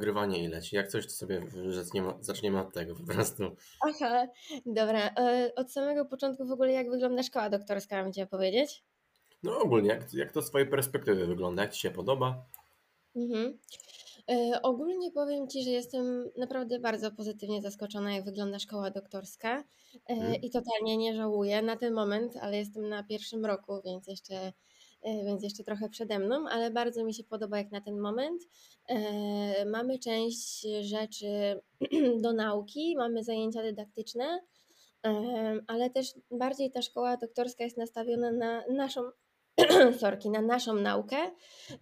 nagrywanie i leci. Jak coś, to sobie zaczniemy, zaczniemy od tego po prostu. Aha, dobra. E, od samego początku w ogóle jak wygląda szkoła doktorska, mam Cię powiedzieć? No ogólnie, jak, jak to z Twojej perspektywy wygląda? Jak Ci się podoba? Mhm. E, ogólnie powiem Ci, że jestem naprawdę bardzo pozytywnie zaskoczona, jak wygląda szkoła doktorska e, Mhm. i totalnie nie żałuję na ten moment, ale jestem na pierwszym roku, więc jeszcze, więc jeszcze trochę przede mną, ale bardzo mi się podoba jak na ten moment. E, Mamy część rzeczy do nauki, mamy zajęcia dydaktyczne, e, ale też bardziej ta szkoła doktorska jest nastawiona na naszą sorki, na naszą naukę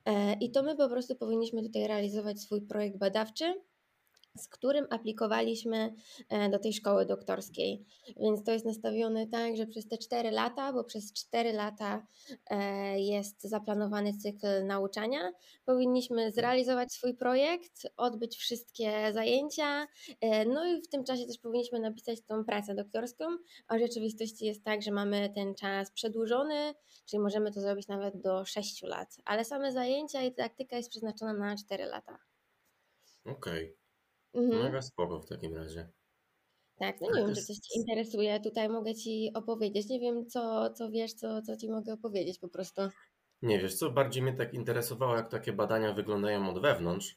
e, i to my po prostu powinniśmy tutaj realizować swój projekt badawczy, z którym aplikowaliśmy e, do tej szkoły doktorskiej. Więc to jest nastawione tak, że przez te 4 lata, bo przez 4 lata e, jest zaplanowany cykl nauczania, powinniśmy zrealizować swój projekt, odbyć wszystkie zajęcia, e, no i w tym czasie też powinniśmy napisać tą pracę doktorską, a w rzeczywistości jest tak, że mamy ten czas przedłużony, czyli możemy to zrobić nawet do 6 lat, ale same zajęcia i dydaktyka jest przeznaczona na 4 lata. Okej, Mhm. mega spoko w takim razie. Tak, no nie wiem, czy coś Cię interesuje. Tutaj mogę Ci opowiedzieć. Nie wiem, co, co wiesz, co, co Ci mogę opowiedzieć po prostu. Nie wiesz co, bardziej mnie tak interesowało, jak takie badania wyglądają od wewnątrz.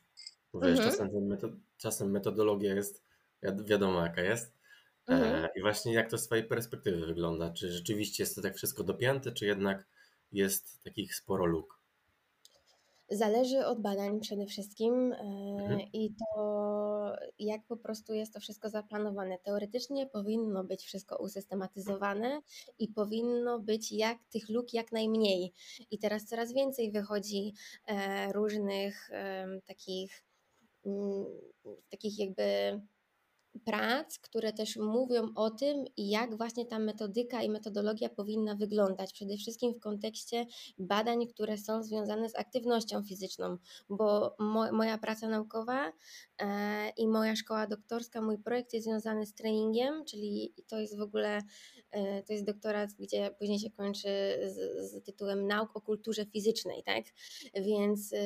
Bo Wiesz, Mhm, czasem, ten meto- czasem metodologia jest wi- wiadomo jaka jest. mhm. E, I właśnie jak to z Twojej perspektywy wygląda? Czy rzeczywiście jest to tak wszystko dopięte, czy jednak jest takich sporo luk? Zależy od badań przede wszystkim e, Mhm. i to, jak po prostu jest to wszystko zaplanowane. Teoretycznie powinno być wszystko usystematyzowane i powinno być jak tych luk jak najmniej. I teraz coraz więcej wychodzi e, różnych takich, mm, takich jakby prac, które też mówią o tym, jak właśnie ta metodyka i metodologia powinna wyglądać. Przede wszystkim w kontekście badań, które są związane z aktywnością fizyczną, bo mo moja praca naukowa e, i moja szkoła doktorska, mój projekt jest związany z treningiem, czyli to jest w ogóle e, to jest doktorat, gdzie później się kończy z, z tytułem nauk o kulturze fizycznej, tak? Więc e,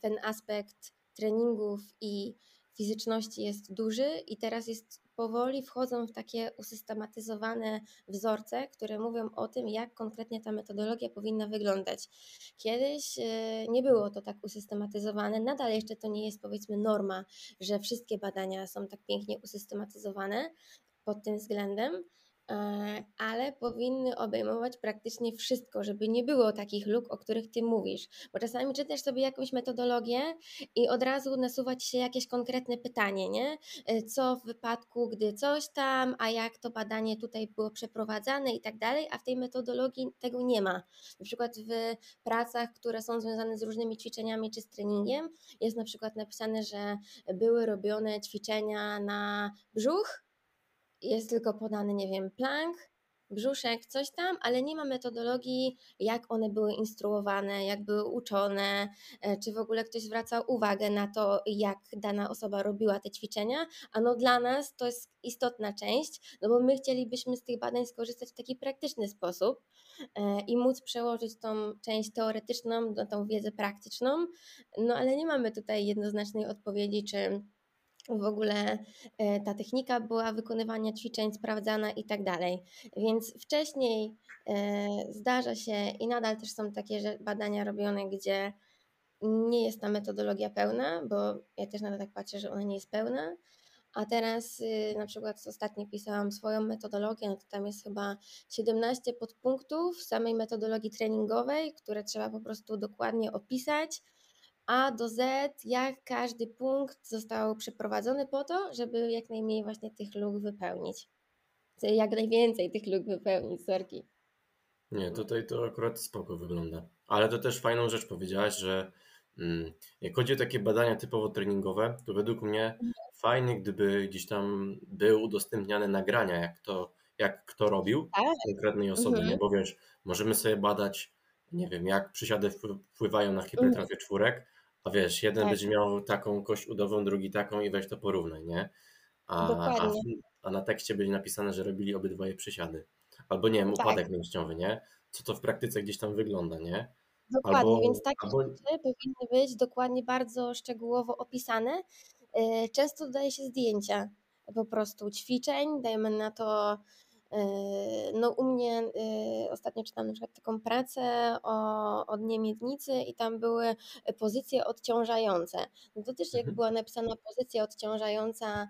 ten aspekt treningów i fizyczności jest duży i teraz jest powoli wchodzą w takie usystematyzowane wzorce, które mówią o tym, jak konkretnie ta metodologia powinna wyglądać. Kiedyś e, nie było to tak usystematyzowane, nadal jeszcze to nie jest powiedzmy norma, że wszystkie badania są tak pięknie usystematyzowane pod tym względem, ale powinny obejmować praktycznie wszystko, żeby nie było takich luk, o których ty mówisz. Bo czasami czytasz sobie jakąś metodologię i od razu nasuwa ci się jakieś konkretne pytanie, nie? E, Co w wypadku, gdy coś tam, a jak to badanie tutaj było przeprowadzane i tak dalej, a w tej metodologii tego nie ma. Na przykład w pracach, które są związane z różnymi ćwiczeniami czy z treningiem, jest na przykład napisane, że były robione ćwiczenia na brzuch, jest tylko podany, nie wiem, plank, brzuszek, coś tam, ale nie ma metodologii, jak one były instruowane, jak były uczone, e, czy w ogóle ktoś zwracał uwagę na to, jak dana osoba robiła te ćwiczenia. A no dla nas to jest istotna część, no bo my chcielibyśmy z tych badań skorzystać w taki praktyczny sposób e, i móc przełożyć tą część teoretyczną na tą wiedzę praktyczną, no ale nie mamy tutaj jednoznacznej odpowiedzi, czy w ogóle e, ta technika była wykonywania ćwiczeń sprawdzana i tak dalej. Więc wcześniej e, zdarza się i nadal też są takie badania robione, gdzie nie jest ta metodologia pełna, bo ja też nadal tak patrzę, że ona nie jest pełna. A teraz y, na przykład ostatnio pisałam swoją metodologię, no to tam jest chyba 17 podpunktów samej metodologii treningowej, które trzeba po prostu dokładnie opisać, a do Z, jak każdy punkt został przeprowadzony po to, żeby jak najmniej właśnie tych luk wypełnić. Jak najwięcej tych luk wypełnić, sorki. Nie, tutaj to akurat spoko wygląda. Ale to też fajną rzecz powiedziałaś, że mm, jak chodzi o takie badania typowo treningowe, to według mnie fajnie, gdyby gdzieś tam były udostępniane nagrania, jak to, jak kto robił Tak. konkretnej osoby, Mhm. nie? Bo wiesz, możemy sobie badać, nie wiem, jak przysiady wpły- wpływają na hipertrofię czwórek, a wiesz, jeden Tak. będzie miał taką kość udową, drugi taką i weź to porównaj, nie? A, a, a na tekście będzie napisane, że robili obydwoje przysiady. Albo nie wiem, Tak. upadek mięśniowy, nie? Co to w praktyce gdzieś tam wygląda, nie? Dokładnie, Albo, więc takie albo rzeczy powinny być dokładnie bardzo szczegółowo opisane. E, często dodaje się zdjęcia po prostu ćwiczeń, dajmy na to no u mnie e, ostatnio czytałam na przykład taką pracę o, od Niemiednicy i tam były pozycje odciążające. No to też jak mhm. była napisana pozycja odciążająca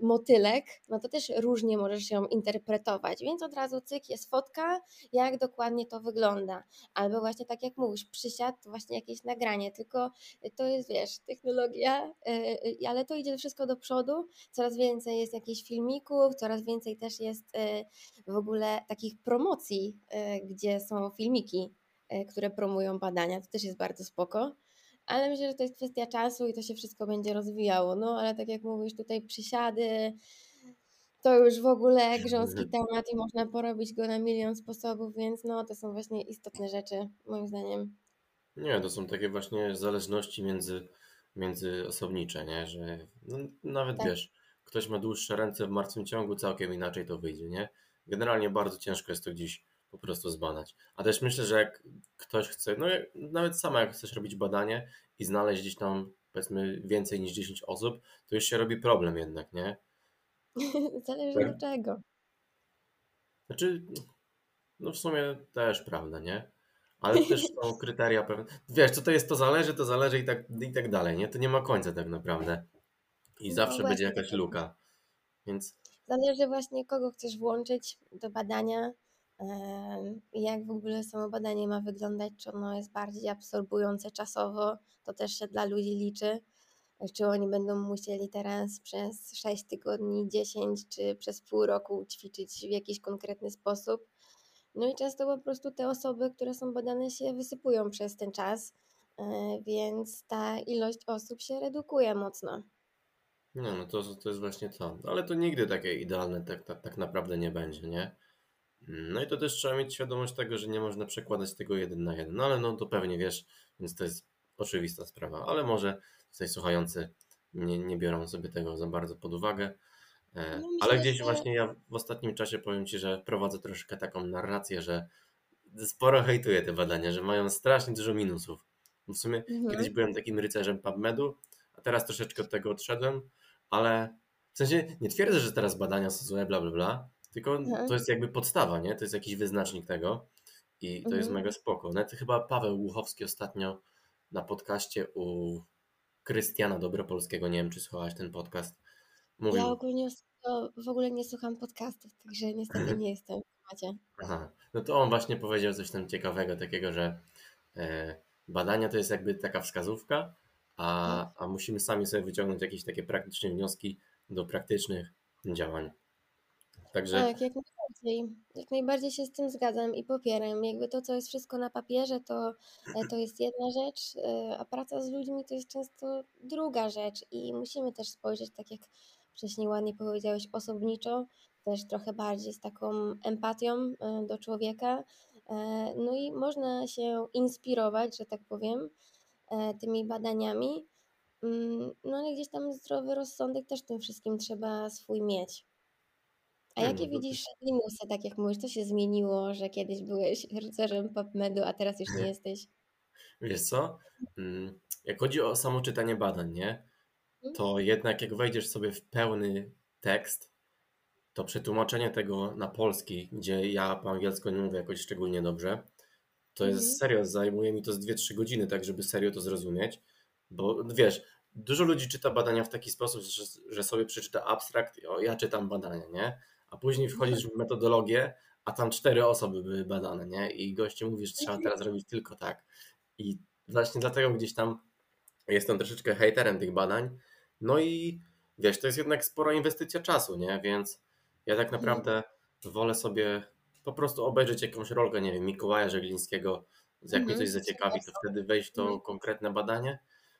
motylek, no to też różnie możesz ją interpretować, więc od razu cyk jest fotka, jak dokładnie to wygląda. Albo właśnie tak jak mówisz, przysiad, właśnie jakieś nagranie, tylko to jest, wiesz, technologia, y, y, ale to idzie wszystko do przodu, coraz więcej jest jakichś filmików, coraz więcej też jest w ogóle takich promocji, gdzie są filmiki, które promują badania, to też jest bardzo spoko ale myślę, że to jest kwestia czasu i to się wszystko będzie rozwijało. No ale tak jak mówisz, tutaj przysiady, to już w ogóle grząski temat i można porobić go na milion sposobów, więc no to są właśnie istotne rzeczy, moim zdaniem. Nie, to są takie właśnie zależności między, między osobnicze, nie? Że no, nawet tak. wiesz, ktoś ma dłuższe ręce w martwym ciągu, całkiem inaczej to wyjdzie, nie? Generalnie bardzo ciężko jest to gdzieś po prostu zbadać. A też myślę, że jak ktoś chce, no nawet sama jak chcesz robić badanie i znaleźć gdzieś tam powiedzmy więcej niż 10 osób, to już się robi problem jednak, nie? Zależy tak? do czego. Znaczy, no w sumie też prawda, nie? Ale też są kryteria pewne. Wiesz, co to jest, to zależy, to zależy i tak, i tak dalej, nie? To nie ma końca tak naprawdę. I no zawsze będzie jakaś tak. luka. Więc... Zależy właśnie, kogo chcesz włączyć do badania, jak w ogóle samo badanie ma wyglądać, czy ono jest bardziej absorbujące czasowo, to też się dla ludzi liczy. Czy oni będą musieli teraz przez 6 tygodni, 10 czy przez pół roku ćwiczyć w jakiś konkretny sposób. No i często po prostu te osoby, które są badane, się wysypują przez ten czas, e, więc ta ilość osób się redukuje mocno. No, no to, to jest właśnie to. Ale to nigdy takie idealne tak, tak, tak naprawdę nie będzie, nie? No i to też trzeba mieć świadomość tego, że nie można przekładać tego jeden na jeden. No ale no to pewnie wiesz, więc to jest oczywista sprawa. Ale może tutaj słuchający nie, nie biorą sobie tego za bardzo pod uwagę. E, no, ale gdzieś właśnie ja w ostatnim czasie powiem Ci, że prowadzę troszkę taką narrację, że sporo hejtuję te badania, że mają strasznie dużo minusów. W sumie mhm. kiedyś byłem takim rycerzem PubMedu, a teraz troszeczkę od tego odszedłem, ale w sensie nie twierdzę, że teraz badania są złe, bla bla bla, tylko mhm. to jest jakby podstawa, nie? To jest jakiś wyznacznik tego i to mhm. jest mega spoko. Nawet chyba Paweł Łuchowski ostatnio na podcaście u Krystiana Dobropolskiego, nie wiem czy słuchałaś ten podcast. Mówił... Ja ogólnie w ogóle nie słucham podcastów, także niestety nie jestem w temacie. Aha, no to on właśnie powiedział coś tam ciekawego, takiego, że e, badania to jest jakby taka wskazówka, a, tak. a musimy sami sobie wyciągnąć jakieś takie praktyczne wnioski do praktycznych działań. Także... Tak, jak najbardziej. Jak najbardziej się z tym zgadzam i popieram. Jakby to, co jest wszystko na papierze, to, e, to jest jedna rzecz, e, a praca z ludźmi to jest często druga rzecz i musimy też spojrzeć, tak jak wcześniej ładnie powiedziałeś, osobniczo, też trochę bardziej z taką empatią e, do człowieka. No i można się inspirować, że tak powiem, tymi badaniami. Mm, no ale gdzieś tam zdrowy rozsądek też tym wszystkim trzeba swój mieć. A jakie no widzisz minusy, tak jak mówisz, co się zmieniło, że kiedyś byłeś rycerzem PubMedu, a teraz już nie jesteś? Wiesz co, mm, jak chodzi o samo czytanie badań, nie? Mhm. To jednak jak wejdziesz sobie w pełny tekst, to przetłumaczenie tego na polski, gdzie ja po angielsku nie mówię jakoś szczególnie dobrze, to jest mhm. serio, zajmuje mi to z 2-3 godziny, tak żeby serio to zrozumieć, bo wiesz, dużo ludzi czyta badania w taki sposób, że, że sobie przeczyta abstrakt, o ja czytam badania, nie? A później wchodzisz w metodologię, a tam cztery osoby były badane, nie? I goście mówi, że trzeba teraz robić tylko tak. I właśnie dlatego gdzieś tam jestem troszeczkę hejterem tych badań. No i wiesz, to jest jednak spora inwestycja czasu, nie? Więc ja tak naprawdę wolę sobie po prostu obejrzeć jakąś rolkę, nie wiem, Mikołaja Żeglińskiego, jak mhm. mnie coś zaciekawi, to wtedy wejść w to mhm. konkretne badanie,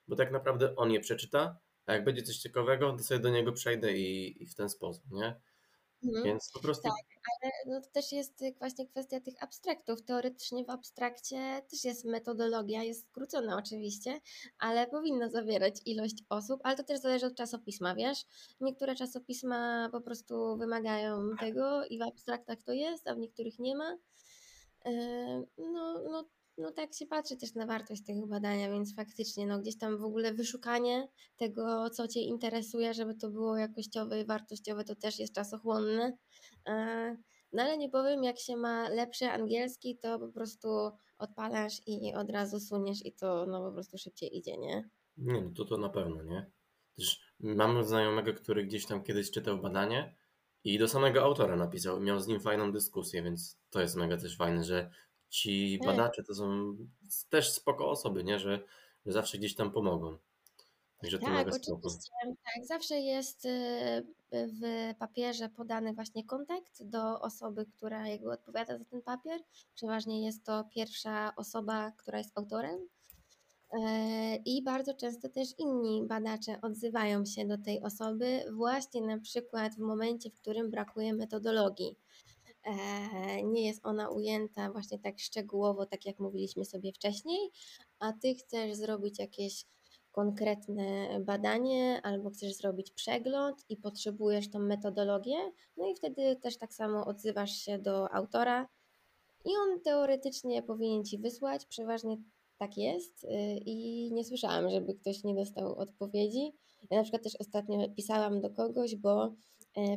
bo tak naprawdę on je przeczyta, a jak będzie coś ciekawego, to sobie do niego przejdę i, i w ten sposób, nie? Mhm. Więc po prostu. Tak, ale no to też jest właśnie kwestia tych abstraktów. Teoretycznie w abstrakcie też jest metodologia, jest skrócona oczywiście, ale powinna zawierać ilość osób, ale to też zależy od czasopisma, wiesz? Niektóre czasopisma po prostu wymagają tego i w abstraktach to jest, a w niektórych nie ma. No, no no tak się patrzy też na wartość tego badania, więc faktycznie no gdzieś tam w ogóle wyszukanie tego, co Cię interesuje, żeby to było jakościowe i wartościowe, to też jest czasochłonne. E, no ale nie powiem, jak się ma lepszy angielski, to po prostu odpalasz i od razu suniesz i to no po prostu szybciej idzie, nie? Nie, no to to na pewno, nie? Też mam znajomego, który gdzieś tam kiedyś czytał badanie i do samego autora napisał, miał z nim fajną dyskusję, więc to jest mega też fajne, że ci Tak. badacze to są też spoko osoby, nie? Że, że zawsze gdzieś tam pomogą. Także Tak, mega oczywiście. Tak, zawsze jest y, w papierze podany właśnie kontakt do osoby, która jakby odpowiada za ten papier. Przeważnie jest to pierwsza osoba, która jest autorem. E, I bardzo często też inni badacze odzywają się do tej osoby, właśnie na przykład w momencie, w którym brakuje metodologii. E, Nie jest ona ujęta właśnie tak szczegółowo, tak jak mówiliśmy sobie wcześniej, a ty chcesz zrobić jakieś konkretne badanie albo chcesz zrobić przegląd i potrzebujesz tą metodologię, no i wtedy też tak samo odzywasz się do autora i on teoretycznie powinien ci wysłać. Przeważnie tak jest y, i nie słyszałam, żeby ktoś nie dostał odpowiedzi. Ja na przykład też ostatnio pisałam do kogoś, bo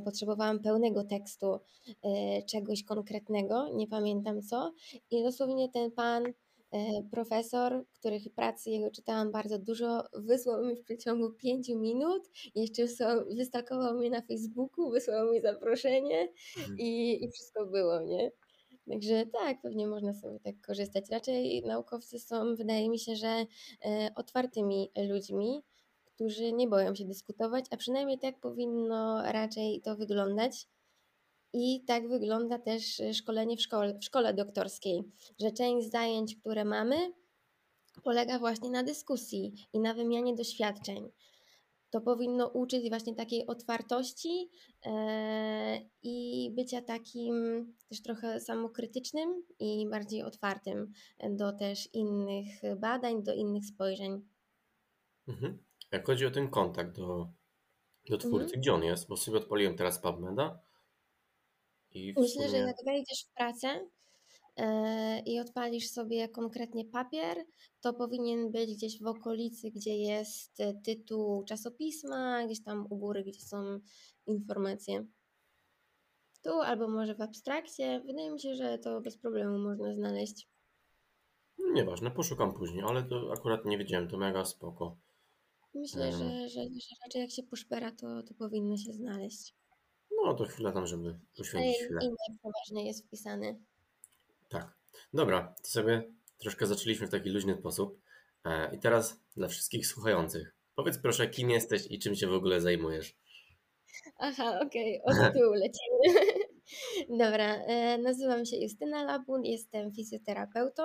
potrzebowałam pełnego tekstu e, czegoś konkretnego, nie pamiętam co, i dosłownie ten pan e, profesor, których pracy jego czytałam bardzo dużo, wysłał mi w przeciągu pięciu minut, jeszcze wystalkował mnie na Facebooku, wysłał mi zaproszenie Mhm. i, i wszystko było, nie? Także tak, pewnie można sobie tak korzystać. Raczej naukowcy są, wydaje mi się, że e, otwartymi ludźmi, którzy nie boją się dyskutować, a przynajmniej tak powinno raczej to wyglądać. I tak wygląda też e, szkolenie w szkole, w szkole doktorskiej, że część zajęć, które mamy, polega właśnie na dyskusji i na wymianie doświadczeń. To powinno uczyć właśnie takiej otwartości e, i bycia takim też trochę samokrytycznym i bardziej otwartym do też innych badań, do innych spojrzeń. Mhm. Jak chodzi o ten kontakt do, do twórcy, Mhm. gdzie on jest? Bo sobie odpaliłem teraz PubMeda i w Myślę, że sumie... jak wejdziesz w pracę e, i odpalisz sobie konkretnie papier, to powinien być gdzieś w okolicy, gdzie jest e, tytuł czasopisma, gdzieś tam u góry, gdzie są informacje. Tu albo może w abstrakcie. Wydaje mi się, że to bez problemu można znaleźć. Nieważne, poszukam później, ale to akurat nie wiedziałem, to mega spoko. Myślę, że, że, że raczej jak się poszpera, to, to powinno się znaleźć. No to chwila tam, żeby poświęcić Ej, chwilę. Przeważnie jest wpisany. Tak. Dobra, to sobie troszkę zaczęliśmy w taki luźny sposób. E, I teraz dla wszystkich słuchających. Powiedz proszę, kim jesteś i czym się w ogóle zajmujesz? Aha, okej, od tyłu lecimy. Dobra, e, nazywam się Justyna Labun, jestem fizjoterapeutą,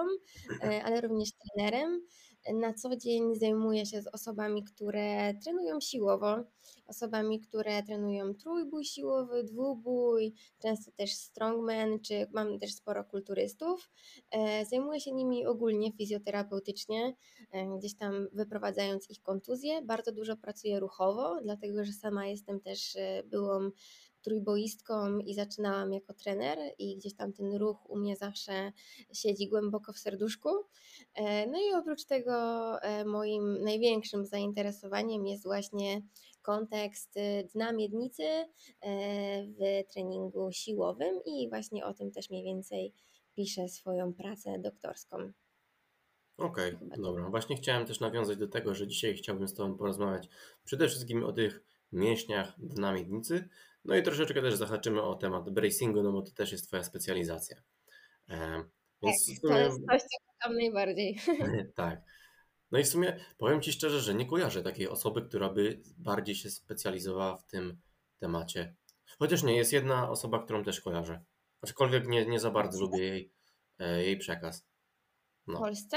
e, ale również trenerem. Na co dzień zajmuję się z osobami, które trenują siłowo, osobami, które trenują trójbój siłowy, dwubój, często też strongman, czy mam też sporo kulturystów. E, Zajmuję się nimi ogólnie fizjoterapeutycznie, e, gdzieś tam wyprowadzając ich kontuzje. Bardzo dużo pracuję ruchowo, dlatego że sama jestem też e, byłą trójboistką i zaczynałam jako trener i gdzieś tam ten ruch u mnie zawsze siedzi głęboko w serduszku. E, No i oprócz tego e, moim największym zainteresowaniem jest właśnie kontekst y, dna miednicy e, w treningu siłowym i właśnie o tym też mniej więcej piszę swoją pracę doktorską. Okej, tak. dobra. Właśnie chciałem też nawiązać do tego, że dzisiaj chciałbym z Tobą porozmawiać przede wszystkim o tych mięśniach dna miednicy, no i troszeczkę też zahaczymy o temat bracingu, no bo to też jest Twoja specjalizacja. E, Więc w To sumie, jest coś, co kocham najbardziej. tak. No i w sumie powiem Ci szczerze, że nie kojarzę takiej osoby, która by bardziej się specjalizowała w tym temacie. Chociaż nie, jest jedna osoba, którą też kojarzę. Aczkolwiek nie, nie za bardzo lubię jej, e, jej przekaz. W No, Polsce?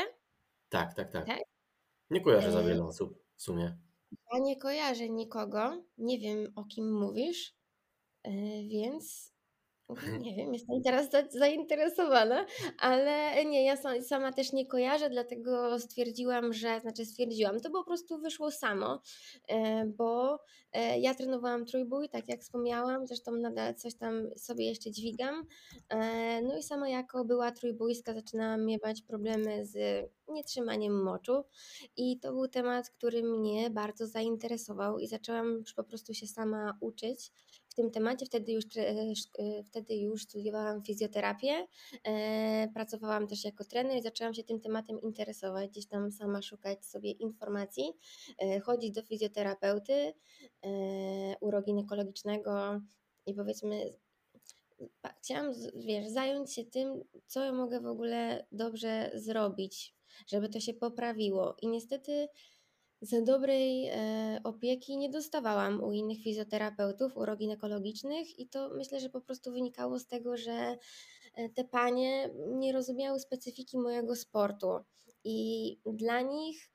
tak, tak, tak. Tak? Nie kojarzę za E, wiele osób w sumie. Ja nie kojarzę nikogo, nie wiem o kim mówisz, więc nie wiem, jestem teraz za- zainteresowana, ale nie, ja sa- sama też nie kojarzę, dlatego stwierdziłam, że, znaczy stwierdziłam, to po prostu wyszło samo, e, bo E, ja trenowałam trójbój, tak jak wspomniałam, zresztą nadal coś tam sobie jeszcze dźwigam. E, no i sama jako była trójbójska zaczynałam miewać problemy z nietrzymaniem moczu i to był temat, który mnie bardzo zainteresował i zaczęłam już po prostu się sama uczyć tym temacie. Wtedy już, wtedy już studiowałam fizjoterapię, pracowałam też jako trener i zaczęłam się tym tematem interesować, gdzieś tam sama szukać sobie informacji, chodzić do fizjoterapeuty, uroginekologicznego i powiedzmy chciałam, wiesz, zająć się tym, co ja mogę w ogóle dobrze zrobić, żeby to się poprawiło. I niestety za dobrej e, opieki nie dostawałam u innych fizjoterapeutów, uroginekologicznych i to myślę, że po prostu wynikało z tego, że e, te panie nie rozumiały specyfiki mojego sportu. I dla nich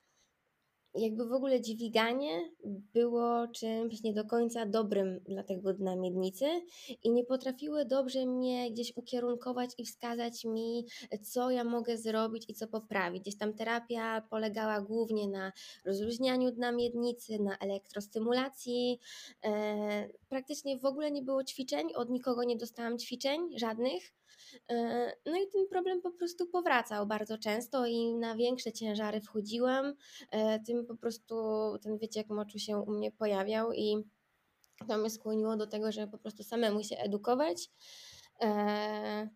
jakby w ogóle dźwiganie było czymś nie do końca dobrym dla tego dna miednicy i nie potrafiły dobrze mnie gdzieś ukierunkować i wskazać mi, co ja mogę zrobić i co poprawić. Gdzieś tam terapia polegała głównie na rozluźnianiu dna miednicy, na elektrostymulacji. E, praktycznie w ogóle nie było ćwiczeń, od nikogo nie dostałam ćwiczeń, żadnych. E, no i ten problem po prostu powracał bardzo często i na większe ciężary wchodziłam, e, tym po prostu ten wyciek moczu się u mnie pojawiał i to mnie skłoniło do tego, żeby po prostu samemu się edukować. E,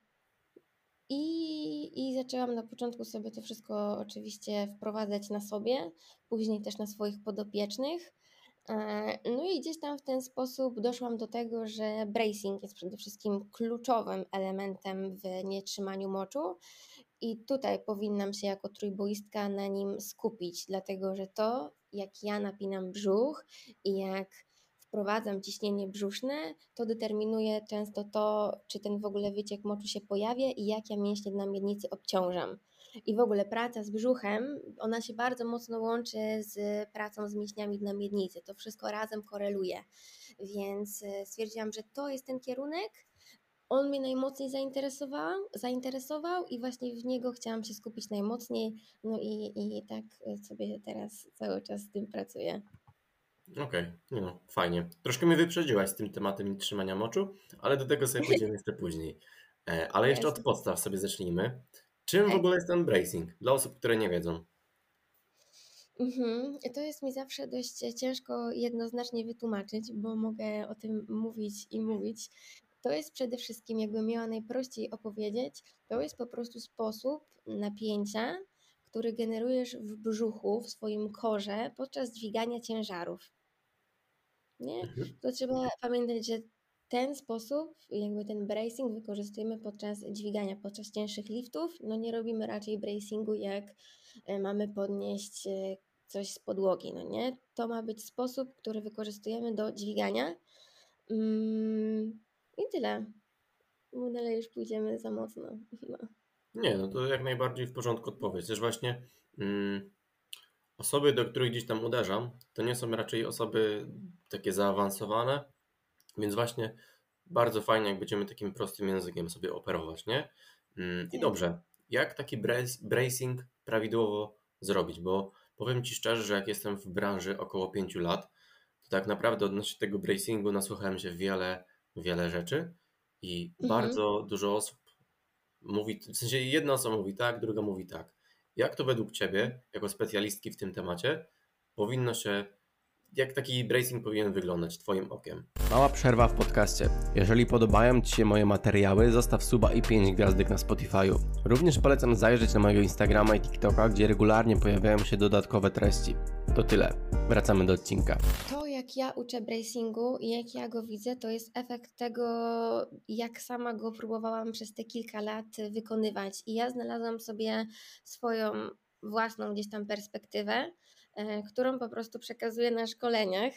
I, I zaczęłam na początku sobie to wszystko oczywiście wprowadzać na sobie, później też na swoich podopiecznych. E, no i gdzieś tam w ten sposób doszłam do tego, że bracing jest przede wszystkim kluczowym elementem w nietrzymaniu moczu i tutaj powinnam się jako trójboistka na nim skupić, dlatego że to, jak ja napinam brzuch i jak wprowadzam ciśnienie brzuszne, to determinuje często to, czy ten w ogóle wyciek moczu się pojawia i jak ja mięśnie na miednicy obciążam. I w ogóle praca z brzuchem, ona się bardzo mocno łączy z pracą z mięśniami na miednicy. To wszystko razem koreluje. Więc e, stwierdziłam, że to jest ten kierunek. On mnie najmocniej zainteresował, zainteresował i właśnie w niego chciałam się skupić najmocniej. No i, i tak sobie teraz cały czas z tym pracuję. Okej, okay. no fajnie. Troszkę mnie wyprzedziłaś z tym tematem trzymania moczu, ale do tego sobie pójdziemy jeszcze później. E, ale jeszcze od podstaw sobie zacznijmy. Czym w ogóle jest ten bracing? Dla osób, które nie wiedzą. Mhm. To jest mi zawsze dość ciężko jednoznacznie wytłumaczyć, bo mogę o tym mówić i mówić. To jest przede wszystkim, jakbym miała najprościej opowiedzieć, to jest po prostu sposób napięcia, który generujesz w brzuchu, w swoim korze podczas dźwigania ciężarów. Nie? Mhm. To trzeba pamiętać, że ten sposób, jakby ten bracing wykorzystujemy podczas dźwigania, podczas cięższych liftów. No nie robimy raczej bracingu, jak e, mamy podnieść e, coś z podłogi, no nie? To ma być sposób, który wykorzystujemy do dźwigania. Mm, I tyle. Bo dalej już pójdziemy za mocno. No. Nie, no to jak najbardziej w porządku odpowiedź. Też właśnie mm, osoby, do których gdzieś tam uderzam, to nie są raczej osoby takie zaawansowane, więc właśnie bardzo fajnie, jak będziemy takim prostym językiem sobie operować, nie? Mm, I dobrze, jak taki bracing prawidłowo zrobić? Bo powiem Ci szczerze, że jak jestem w branży około 5 lat, to tak naprawdę odnośnie tego bracingu nasłuchałem się wiele, wiele rzeczy i mhm. bardzo dużo osób mówi, w sensie jedna osoba mówi tak, druga mówi tak. Jak to według Ciebie, jako specjalistki w tym temacie, powinno się jak taki bracing powinien wyglądać Twoim okiem? Mała przerwa w podcaście. Jeżeli podobają Ci się moje materiały, zostaw suba i 5 gwiazdek na Spotify'u. Również polecam zajrzeć na mojego Instagrama i TikToka, gdzie regularnie pojawiają się dodatkowe treści. To tyle. Wracamy do odcinka. To jak ja uczę bracingu i jak ja go widzę, to jest efekt tego, jak sama go próbowałam przez te kilka lat wykonywać. I ja znalazłam sobie swoją własną gdzieś tam perspektywę którą po prostu przekazuję na szkoleniach.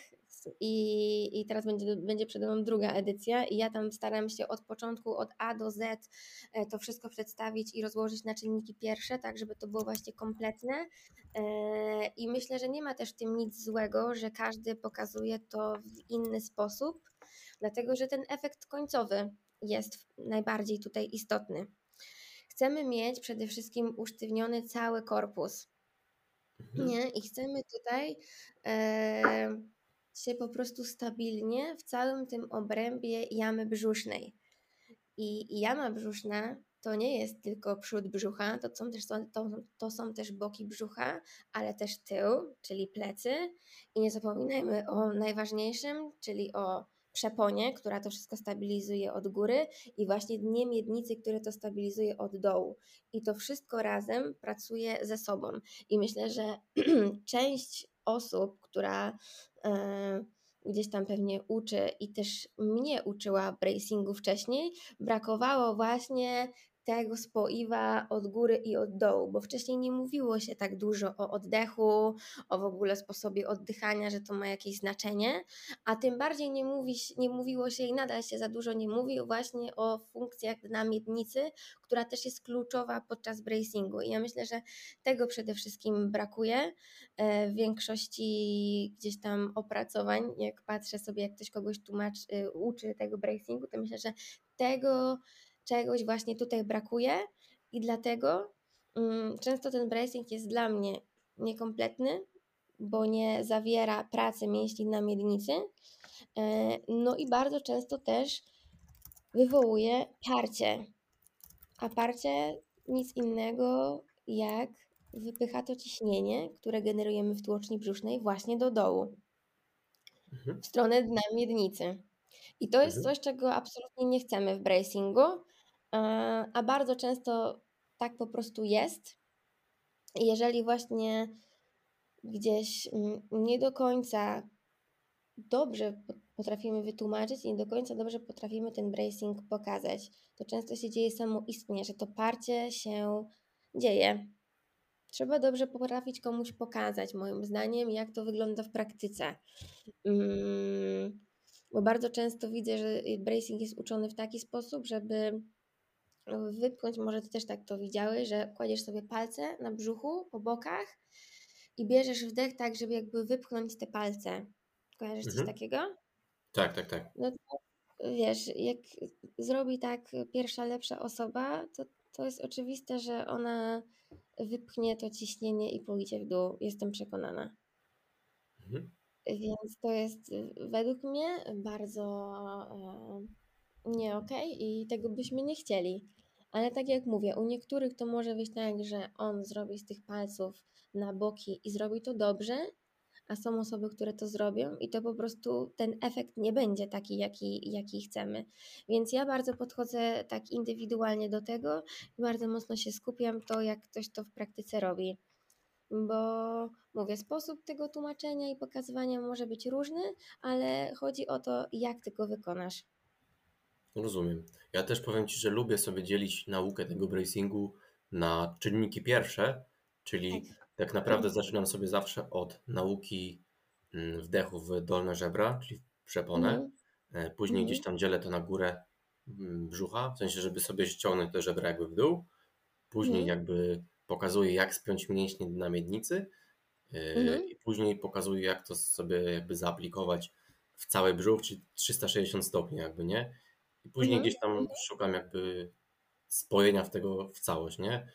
I, I teraz będzie, będzie przede mną druga edycja, i ja tam staram się od początku, od A do Z e, to wszystko przedstawić i rozłożyć na czynniki pierwsze, tak żeby to było właśnie kompletne. E, I myślę, że nie ma też w tym nic złego, że każdy pokazuje to w inny sposób, dlatego że ten efekt końcowy jest najbardziej tutaj istotny. Chcemy mieć przede wszystkim usztywniony cały korpus. Mhm. Nie, i chcemy tutaj e, się po prostu stabilnie w całym tym obrębie jamy brzusznej. I jama brzuszna to nie jest tylko przód brzucha, to są też, to, to są też boki brzucha, ale też tył, czyli plecy. I nie zapominajmy o najważniejszym, czyli o przeponie, która to wszystko stabilizuje od góry i właśnie dnie miednicy, które to stabilizuje od dołu. I to wszystko razem pracuje ze sobą. I myślę, że część osób, która e, gdzieś tam pewnie uczy i też mnie uczyła bracingu wcześniej, brakowało właśnie tego spoiwa od góry i od dołu, bo wcześniej nie mówiło się tak dużo o oddechu, o w ogóle sposobie oddychania, że to ma jakieś znaczenie, a tym bardziej nie, mówi, nie mówiło się i nadal się za dużo nie mówi właśnie o funkcjach na miednicy, która też jest kluczowa podczas bracingu. I ja myślę, że tego przede wszystkim brakuje e, w większości gdzieś tam opracowań. Jak patrzę sobie, jak ktoś kogoś tłumaczy, y, uczy tego bracingu, to myślę, że tego czegoś właśnie tutaj brakuje i dlatego um, często ten bracing jest dla mnie niekompletny, bo nie zawiera pracy mięśni na miednicy. E, no i bardzo często też wywołuje parcie. A parcie nic innego jak wypycha to ciśnienie, które generujemy w tłoczni brzusznej właśnie do dołu, mhm. w stronę dna miednicy. I to jest mhm. coś, czego absolutnie nie chcemy w bracingu, a bardzo często tak po prostu jest. Jeżeli właśnie gdzieś mm, nie do końca dobrze potrafimy wytłumaczyć i nie do końca dobrze potrafimy ten bracing pokazać, to często się dzieje samoistnie, że to parcie się dzieje. Trzeba dobrze potrafić komuś pokazać, moim zdaniem, jak to wygląda w praktyce. Mm, bo bardzo często widzę, że bracing jest uczony w taki sposób, żeby wypchnąć, może ty też tak to widziałeś, że kładziesz sobie palce na brzuchu, po bokach i bierzesz wdech tak, żeby jakby wypchnąć te palce. Kojarzysz mhm. coś takiego? Tak, tak, tak. No to wiesz, jak zrobi tak pierwsza lepsza osoba, to, to jest oczywiste, że ona wypchnie to ciśnienie i pójdzie w dół. Jestem przekonana. Mhm. Więc to jest według mnie bardzo e, nie okej okay, i tego byśmy nie chcieli. Ale tak jak mówię, u niektórych to może być tak, że on zrobi z tych palców na boki i zrobi to dobrze, a są osoby, które to zrobią i to po prostu ten efekt nie będzie taki, jaki, jaki chcemy. Więc ja bardzo podchodzę tak indywidualnie do tego i bardzo mocno się skupiam to, jak ktoś to w praktyce robi. Bo mówię, sposób tego tłumaczenia i pokazywania może być różny, ale chodzi o to, jak ty go wykonasz. Rozumiem. Ja też powiem Ci, że lubię sobie dzielić naukę tego bracingu na czynniki pierwsze, czyli tak, tak naprawdę zaczynam sobie zawsze od nauki mm, wdechu w dolne żebra, czyli w przeponę. Mhm. Później gdzieś mhm. tam dzielę to na górę mm, brzucha, w sensie, żeby sobie ściągnąć te żebra jakby w dół. Później mhm. jakby pokazuję, jak spiąć mięśnie na miednicy yy, i później pokazuję, jak to sobie jakby zaaplikować w cały brzuch, czyli 360 stopni jakby, nie? I później mhm. gdzieś tam mhm. szukam jakby spojenia w tego w całość, nie?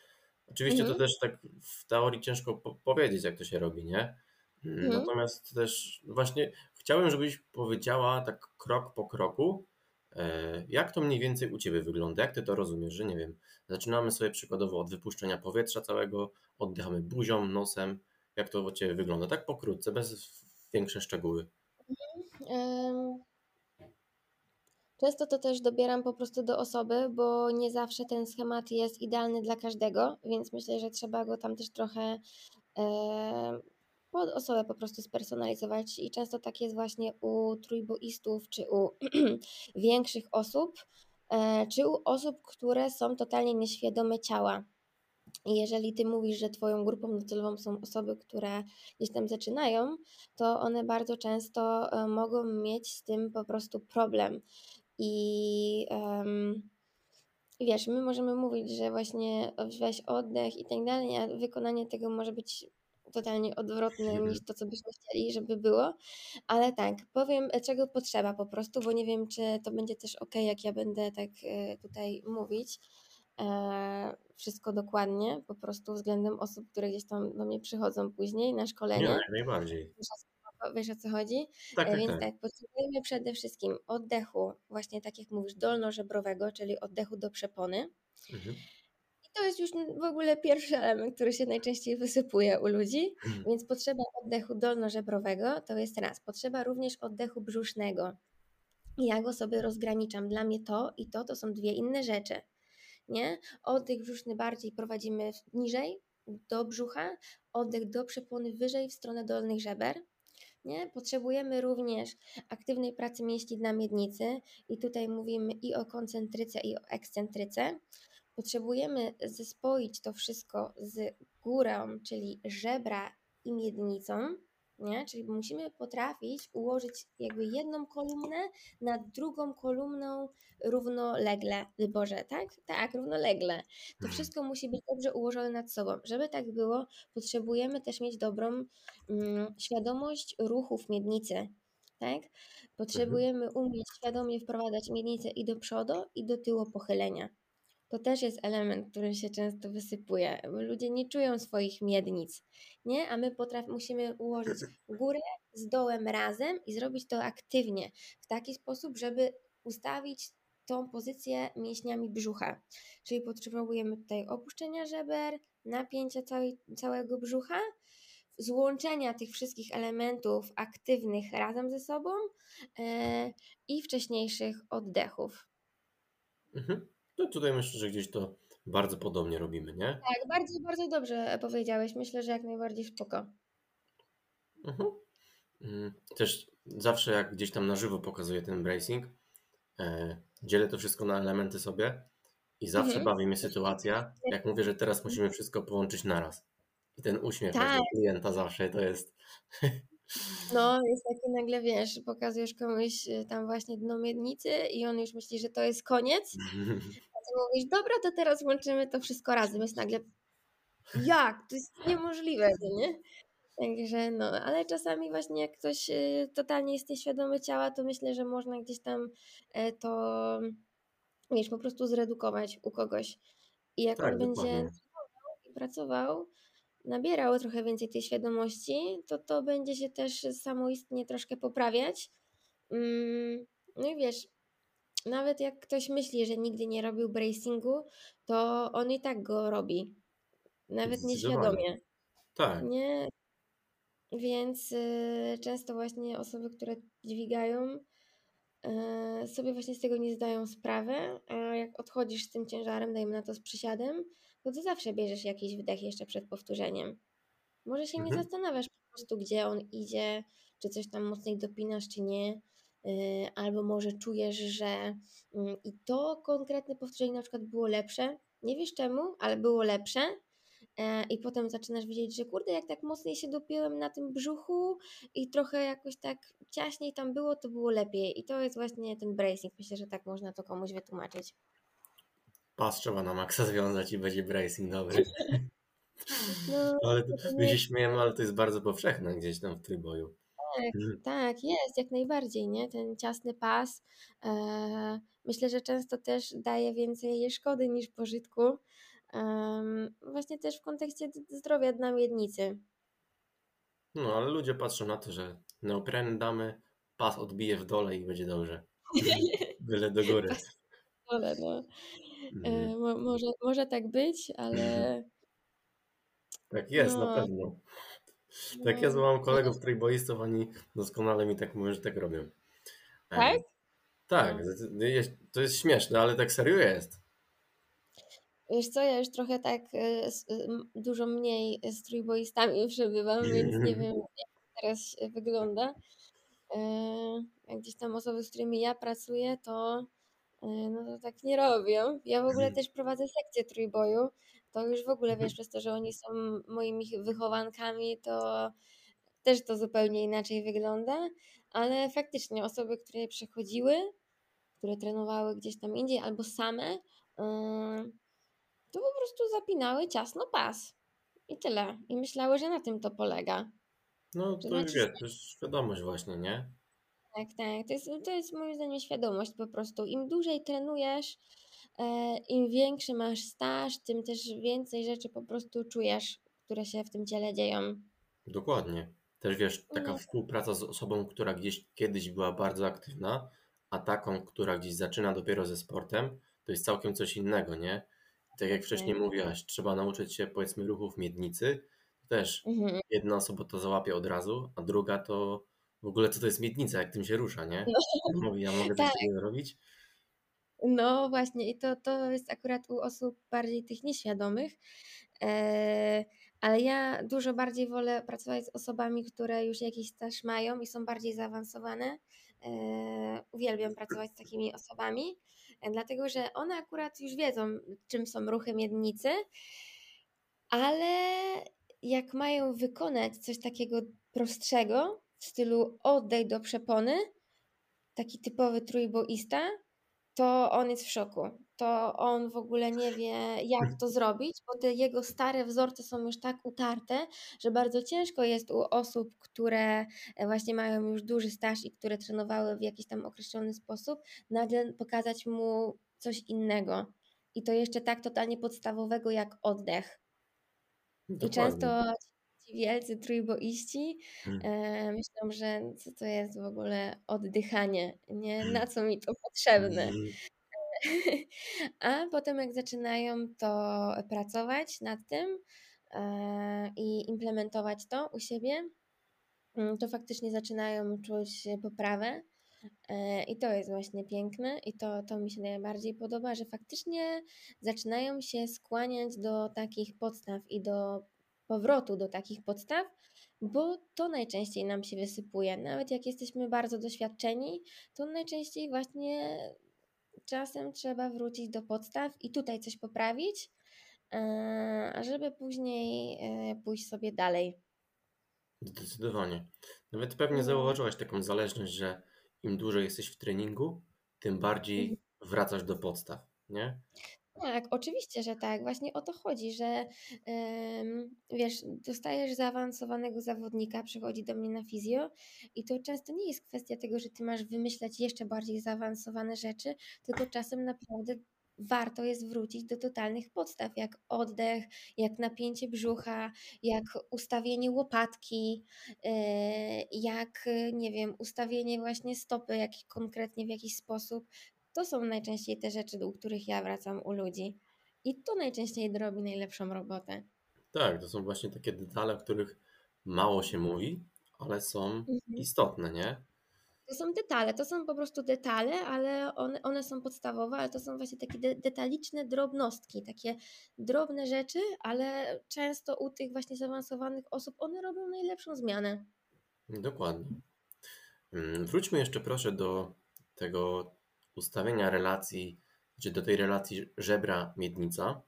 Oczywiście mhm. to też tak w teorii ciężko po powiedzieć, jak to się robi, nie? Mm, mhm. Natomiast też właśnie chciałem, żebyś powiedziała tak krok po kroku, e, jak to mniej więcej u Ciebie wygląda, jak Ty to rozumiesz, że nie wiem, zaczynamy sobie przykładowo od wypuszczenia powietrza całego, oddychamy buzią, nosem, jak to u Ciebie wygląda, tak pokrótce, bez większe szczegóły. Często to też dobieram po prostu do osoby, bo nie zawsze ten schemat jest idealny dla każdego, więc myślę, że trzeba go tam też trochę e, pod osobę po prostu spersonalizować i często tak jest właśnie u trójboistów, czy u większych osób, e, czy u osób, które są totalnie nieświadome ciała. Jeżeli ty mówisz, że twoją grupą docelową są osoby, które gdzieś tam zaczynają, to one bardzo często e, mogą mieć z tym po prostu problem. I um, wiesz, my możemy mówić, że właśnie weź oddech i tak dalej, a wykonanie tego może być totalnie odwrotne niż to, co byśmy chcieli, żeby było. Ale tak, powiem, czego potrzeba po prostu, bo nie wiem, czy to będzie też ok, jak ja będę tak e, tutaj mówić. E, wszystko dokładnie, po prostu względem osób, które gdzieś tam do mnie przychodzą później na szkolenie. Nie, najbardziej. Wiesz o co chodzi? Tak, E, tak, Więc tak. tak, potrzebujemy przede wszystkim oddechu, właśnie tak jak mówisz, dolnożebrowego, czyli oddechu do przepony. Mhm. I to jest już w ogóle pierwszy element, który się najczęściej wysypuje u ludzi, więc potrzeba oddechu dolnożebrowego to jest raz. Potrzeba również oddechu brzusznego. Ja go sobie rozgraniczam. Dla mnie to i to to są dwie inne rzeczy. Nie? Oddech brzuszny bardziej prowadzimy niżej do brzucha, oddech do przepony wyżej w stronę dolnych żeber. Nie? Potrzebujemy również aktywnej pracy mięśni na miednicy i tutaj mówimy i o koncentryce i o ekscentryce. Potrzebujemy zespoić to wszystko z górą, czyli żebra i miednicą, nie? Czyli musimy potrafić ułożyć jakby jedną kolumnę nad drugą kolumną równolegle, Boże, tak? Tak, równolegle. To Mhm. wszystko musi być dobrze ułożone nad sobą. Żeby tak było, potrzebujemy też mieć dobrą mm, świadomość ruchów miednicy, tak? Potrzebujemy umieć świadomie wprowadzać miednicę i do przodu, i do tyłu pochylenia. To też jest element, który się często wysypuje. bo Ludzie nie czują swoich miednic, nie? A my potraf- musimy ułożyć górę z dołem razem i zrobić to aktywnie, w taki sposób, żeby ustawić tą pozycję mięśniami brzucha. Czyli potrzebujemy tutaj opuszczenia żeber, napięcia całej, całego brzucha, złączenia tych wszystkich elementów aktywnych razem ze sobą e, i wcześniejszych oddechów. Mhm. No tutaj myślę, że gdzieś to bardzo podobnie robimy, nie? Tak, bardzo, bardzo dobrze powiedziałeś. Myślę, że jak najbardziej spoko. Mhm. Mm, Też zawsze jak gdzieś tam na żywo pokazuję ten bracing, e, dzielę to wszystko na elementy sobie i zawsze Mhm. bawi mnie sytuacja, jak mówię, że teraz musimy wszystko połączyć naraz. I ten uśmiech Tak. klienta zawsze to jest. No, jest taki nagle, wiesz, pokazujesz komuś y, tam właśnie dno miednicy i on już myśli, że to jest koniec, a ty mówisz, dobra, to teraz łączymy to wszystko razem. Jest nagle, jak? To jest niemożliwe, no nie? Także no, ale czasami właśnie jak ktoś y, totalnie jest nieświadomy ciała, to myślę, że można gdzieś tam e, to, wiesz, po prostu zredukować u kogoś. I jak Tak, on będzie dokładnie. pracował, nabierał trochę więcej tej świadomości, to to będzie się też samoistnie troszkę poprawiać. Mm, No i wiesz, nawet jak ktoś myśli, że nigdy nie robił bracingu, to on i tak go robi. Nawet nieświadomie. Tak, Nie? Więc y, często właśnie osoby, które dźwigają, y, sobie właśnie z tego nie zdają sprawy, a jak odchodzisz z tym ciężarem, dajmy na to z przysiadem, to ty zawsze bierzesz jakiś wdech jeszcze przed powtórzeniem. Może się nie Mhm. zastanawiasz po prostu, gdzie on idzie, czy coś tam mocniej dopinasz, czy nie. y, Albo może czujesz, że mm, i to konkretne powtórzenie na przykład było lepsze. Nie wiesz czemu, ale było lepsze. E, I potem zaczynasz widzieć, że kurde, jak tak mocniej się dopiłem na tym brzuchu i trochę jakoś tak ciaśniej tam było, to było lepiej. I to jest właśnie ten bracing. Myślę, że tak można to komuś wytłumaczyć. Pas trzeba na maksa związać i będzie bracing dobry. No, Ale my się śmiejemy, ale to jest bardzo powszechne gdzieś tam w trójboju. Tak, Mhm. tak, jest, jak najbardziej, nie? Ten ciasny pas. E, myślę, że często też daje więcej szkody niż pożytku. Em, właśnie też w kontekście zdrowia dla miednicy. No, ale ludzie patrzą na to, że neopreny damy, pas odbije w dole i będzie dobrze. Byle do góry. Ale no, e, Mhm. mo, może, może tak być, ale Tak jest, na no, pewno. Tak no, mam kolegów trójboistów, oni doskonale mi tak mówią, że tak robią. E, tak? tak, No. jest- to jest śmieszne, ale tak serio jest. Wiesz co, ja już trochę tak e, dużo mniej z trójboistami przebywam, więc nie wiem, jak to teraz wygląda. E, Jak gdzieś tam osoby, z którymi ja pracuję, to e, no to tak nie robią. Ja w ogóle też prowadzę sekcję trójboju. To już w ogóle wiesz, przez to, że oni są moimi wychowankami, to też to zupełnie inaczej wygląda. Ale faktycznie osoby, które przechodziły, które trenowały gdzieś tam indziej albo same, yy, to po prostu zapinały ciasno pas. I tyle. I myślały, że na tym to polega. No To jest świadomość właśnie, nie? Tak, tak. To jest, to jest moim zdaniem świadomość po prostu. Im dłużej trenujesz, e, im większy masz staż, tym też więcej rzeczy po prostu czujesz, które się w tym ciele dzieją. Dokładnie. Też wiesz, taka Nie. współpraca z osobą, która gdzieś kiedyś była bardzo aktywna, a taką, która gdzieś zaczyna dopiero ze sportem, to jest całkiem coś innego, nie? Tak jak wcześniej Tak. mówiłaś, trzeba nauczyć się powiedzmy ruchów miednicy. Też Mhm. jedna osoba to załapie od razu, a druga to w ogóle co to jest miednica, jak tym się rusza, nie? Mówię, ja mogę Tak. robić? No właśnie, i to, to jest akurat u osób bardziej tych nieświadomych, e, ale ja dużo bardziej wolę pracować z osobami, które już jakiś staż mają i są bardziej zaawansowane. E, uwielbiam pracować z takimi osobami, e, dlatego że one akurat już wiedzą, czym są ruchy miednicy, ale jak mają wykonać coś takiego prostszego w stylu oddaj do przepony, taki typowy trójboista, to on jest w szoku. To on w ogóle nie wie, jak to zrobić, bo te jego stare wzorce są już tak utarte, że bardzo ciężko jest u osób, które e, właśnie mają już duży staż i które trenowały w jakiś tam określony sposób, nagle pokazać mu coś innego. I to jeszcze tak totalnie podstawowego jak oddech. I Dokładnie. często ci wielcy trójboiści Mm. e, myślą, że co to jest w ogóle oddychanie, nie? Na co mi to potrzebne? Mm. A potem jak zaczynają to pracować nad tym e, i implementować to u siebie, mm, to faktycznie zaczynają czuć poprawę. E, I to jest właśnie piękne i to, to mi się najbardziej podoba, że faktycznie zaczynają się skłaniać do takich podstaw i do powrotu do takich podstaw, bo to najczęściej nam się wysypuje. Nawet jak jesteśmy bardzo doświadczeni, to najczęściej właśnie czasem trzeba wrócić do podstaw i tutaj coś poprawić, e, a żeby później e, pójść sobie dalej. Zdecydowanie. Nawet pewnie No. zauważyłaś taką zależność, że im dłużej jesteś w treningu, tym bardziej Mhm. wracasz do podstaw, nie? Tak, oczywiście, że tak. Właśnie o to chodzi, że wiesz, dostajesz zaawansowanego zawodnika, przychodzi do mnie na fizjo i to często nie jest kwestia tego, że ty masz wymyślać jeszcze bardziej zaawansowane rzeczy, tylko czasem naprawdę warto jest wrócić do totalnych podstaw, jak oddech, jak napięcie brzucha, jak ustawienie łopatki, e, jak, nie wiem, ustawienie właśnie stopy jak konkretnie w jakiś sposób. To są najczęściej te rzeczy, do których ja wracam u ludzi. I to najczęściej robi najlepszą robotę. Tak, to są właśnie takie detale, o których mało się mówi, ale są Mhm. istotne, nie? To są detale, to są po prostu detale, ale one, one są podstawowe, ale to są właśnie takie de detaliczne drobnostki, takie drobne rzeczy, ale często u tych właśnie zaawansowanych osób one robią najlepszą zmianę. Dokładnie. Mm, Wróćmy jeszcze proszę do tego ustawienia relacji, czy do tej relacji żebra-miednica.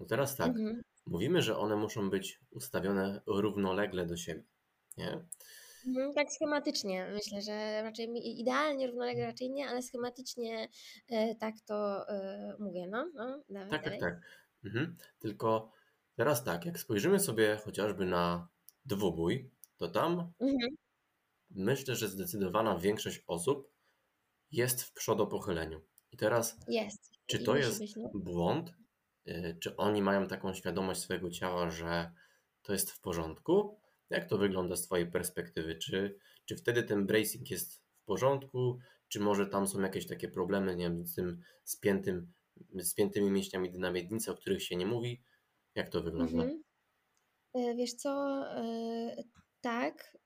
No teraz tak, Mhm. mówimy, że one muszą być ustawione równolegle do siebie, nie? Mhm, tak schematycznie. Myślę, że raczej idealnie równolegle raczej nie, ale schematycznie e, tak to e, mówię. No, no, dawaj, Tak, tak, tak. Mhm. Tylko teraz tak, jak spojrzymy sobie chociażby na dwubój, to tam Mhm. myślę, że zdecydowana większość osób jest w przodopochyleniu. I teraz, Jest. czy to jest błąd? Y, Czy oni mają taką świadomość swojego ciała, że to jest w porządku? Jak to wygląda z Twojej perspektywy? Czy, czy wtedy ten bracing jest w porządku? Czy może tam są jakieś takie problemy, nie wiem, z tym spiętym, spiętymi mięśniami na miednicy, o których się nie mówi? Jak to wygląda? Mhm. E, Wiesz co, e, tak,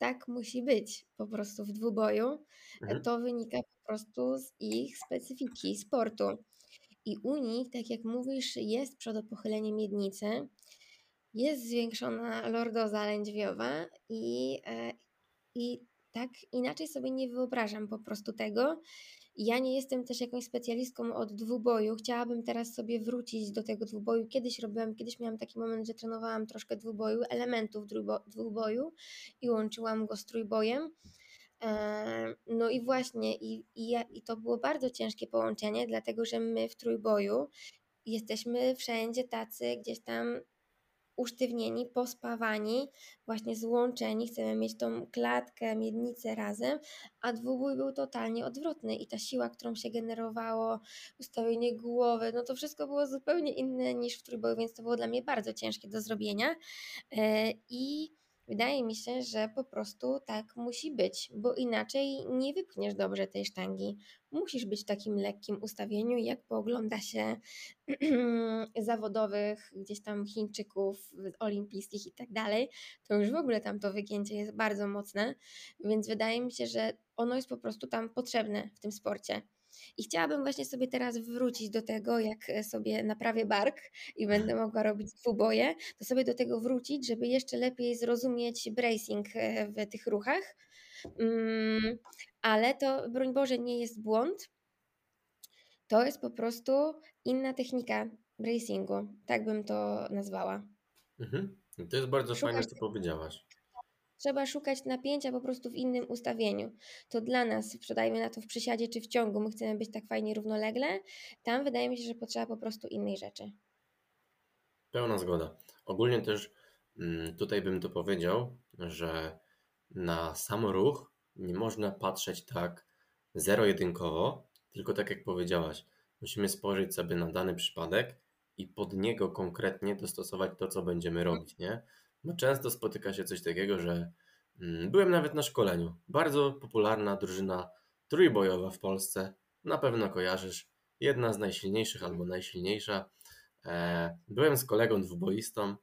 tak musi być po prostu w dwuboju. E, Mhm. To wynika po prostu z ich specyfiki sportu. I u nich, tak jak mówisz, jest przodopochylenie miednicy, jest zwiększona lordoza lędźwiowa i, e, i tak inaczej sobie nie wyobrażam po prostu tego. Ja nie jestem też jakąś specjalistką od dwuboju. Chciałabym teraz sobie wrócić do tego dwuboju. Kiedyś robiłam, kiedyś miałam taki moment, że trenowałam troszkę dwuboju, elementów dwubo- dwuboju i łączyłam go z trójbojem. E, No i właśnie, i, i, i to było bardzo ciężkie połączenie, dlatego że my w trójboju jesteśmy wszędzie tacy gdzieś tam usztywnieni, pospawani, właśnie złączeni, chcemy mieć tą klatkę, miednicę razem, a dwubój był totalnie odwrotny i ta siła, którą się generowało, ustawienie głowy, no to wszystko było zupełnie inne niż w trójboju, więc to było dla mnie bardzo ciężkie do zrobienia. E, I wydaje mi się, że po prostu tak musi być, bo inaczej nie wypchniesz dobrze tej sztangi. Musisz być w takim lekkim ustawieniu, jak poogląda się zawodowych gdzieś tam Chińczyków, olimpijskich i tak dalej, to już w ogóle tam to wygięcie jest bardzo mocne, więc wydaje mi się, że ono jest po prostu tam potrzebne w tym sporcie. I chciałabym właśnie sobie teraz wrócić do tego, jak sobie naprawię bark i będę mogła robić dwuboje, to sobie do tego wrócić, żeby jeszcze lepiej zrozumieć bracing e, w tych ruchach. Mm, ale to, broń Boże, nie jest błąd. To jest po prostu inna technika bracingu. Tak bym to nazwała. Mhm. To jest bardzo Szukasz fajne, co powiedziałaś. Trzeba szukać napięcia po prostu w innym ustawieniu. To dla nas, sprzedajmy na to w przysiadzie czy w ciągu, my chcemy być tak fajnie równolegle, tam wydaje mi się, że potrzeba po prostu innej rzeczy. Pełna zgoda. Ogólnie też mm, tutaj bym to powiedział, że na sam ruch nie można patrzeć tak zero-jedynkowo, tylko tak jak powiedziałaś, musimy spojrzeć sobie na dany przypadek i pod niego konkretnie dostosować to, co będziemy robić, nie? No często spotyka się coś takiego, że mm, byłem nawet na szkoleniu. Bardzo popularna drużyna trójbojowa w Polsce. Na pewno kojarzysz. Jedna z najsilniejszych albo najsilniejsza. E, byłem z kolegą dwuboistą.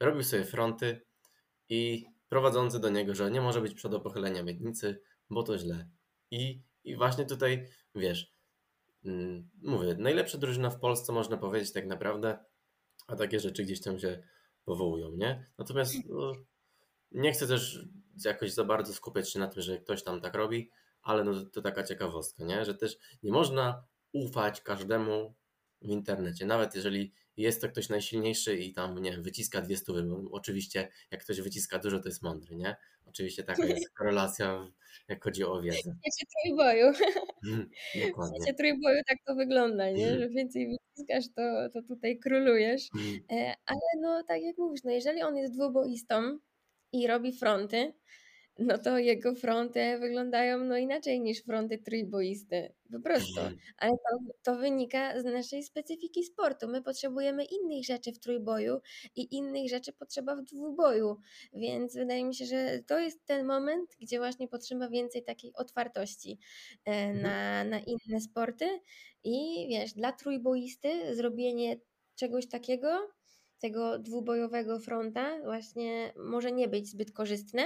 Robił sobie fronty i prowadzący do niego, że nie może być przodopochylenia miednicy, bo to źle. I, i właśnie tutaj, wiesz, mm, mówię, najlepsza drużyna w Polsce można powiedzieć tak naprawdę, a takie rzeczy gdzieś tam się powołują, nie? Natomiast no, nie chcę też jakoś za bardzo skupiać się na tym, że ktoś tam tak robi, ale no, to taka ciekawostka, nie? Że też nie można ufać każdemu w internecie, nawet jeżeli jest to ktoś najsilniejszy i tam, nie wiem, wyciska dwie stówy, bo oczywiście jak ktoś wyciska dużo, to jest mądry, nie? Oczywiście taka jest korelacja, jak chodzi o wiedzę. W świecie trójboju. Mm, dokładnie. W świecie trójboju tak to wygląda, nie? Mm. Że więcej wyciskasz, to, to tutaj królujesz. Mm. E, ale no, tak jak mówisz, no jeżeli on jest dwuboistą i robi fronty, no to jego fronty wyglądają no inaczej niż fronty trójboisty. Po prostu. Mhm. Ale to, to wynika z naszej specyfiki sportu. My potrzebujemy innych rzeczy w trójboju i innych rzeczy potrzeba w dwuboju. Więc wydaje mi się, że to jest ten moment, gdzie właśnie potrzeba więcej takiej otwartości e, mhm. na, na inne sporty. I wiesz, dla trójboisty zrobienie czegoś takiego, tego dwubojowego fronta, właśnie może nie być zbyt korzystne,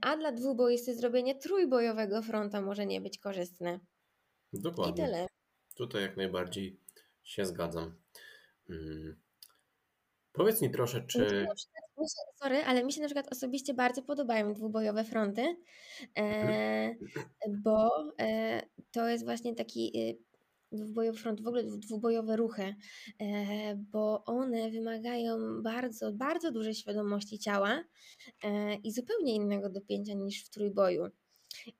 a dla dwuboisty zrobienie trójbojowego fronta może nie być korzystne. Dokładnie. I tyle. Tutaj jak najbardziej się zgadzam. Hmm. Powiedz mi proszę, czy. Się, sorry, ale mi się na przykład osobiście bardzo podobają dwubojowe fronty, e, mhm. bo e, to jest właśnie taki e, dwubojowy front, w ogóle dwubojowe ruchy, e, bo one wymagają bardzo, bardzo dużej świadomości ciała e, i zupełnie innego dopięcia niż w trójboju.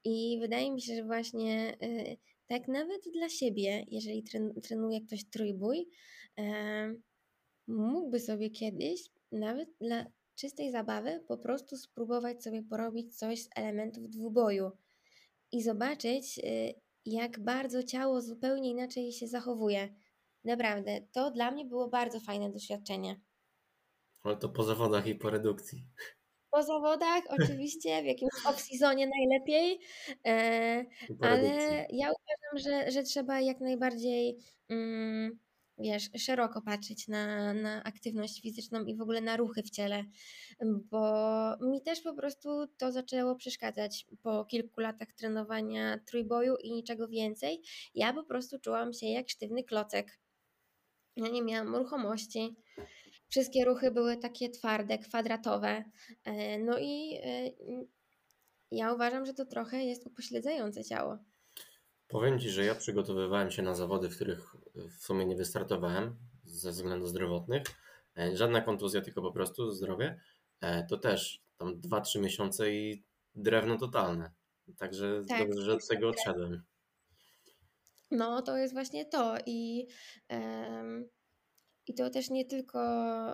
I wydaje mi się, że właśnie e, tak nawet dla siebie, jeżeli trenuje ktoś trójbój, mógłby sobie kiedyś, nawet dla czystej zabawy, po prostu spróbować sobie porobić coś z elementów dwuboju i zobaczyć, jak bardzo ciało zupełnie inaczej się zachowuje. Naprawdę, to dla mnie było bardzo fajne doświadczenie. Ale to po zawodach i po redukcji. Po zawodach, oczywiście, w jakimś off-seasonie najlepiej, e, ale ja uważam, że, że trzeba jak najbardziej. Mm, wiesz, szeroko patrzeć na, na aktywność fizyczną i w ogóle na ruchy w ciele, bo mi też po prostu to zaczęło przeszkadzać po kilku latach trenowania trójboju i niczego więcej. Ja po prostu czułam się jak sztywny klocek. Ja nie miałam ruchomości. Wszystkie ruchy były takie twarde, kwadratowe. E, no i e, ja uważam, że to trochę jest upośledzające ciało. Powiem Ci, że ja przygotowywałem się na zawody, w których w sumie nie wystartowałem ze względów zdrowotnych. E, żadna kontuzja, tylko po prostu zdrowie. E, to też tam 2-3 miesiące i drewno totalne. Także tak, dobrze, że od tego odszedłem. No, to jest właśnie to. I um, i to też nie tylko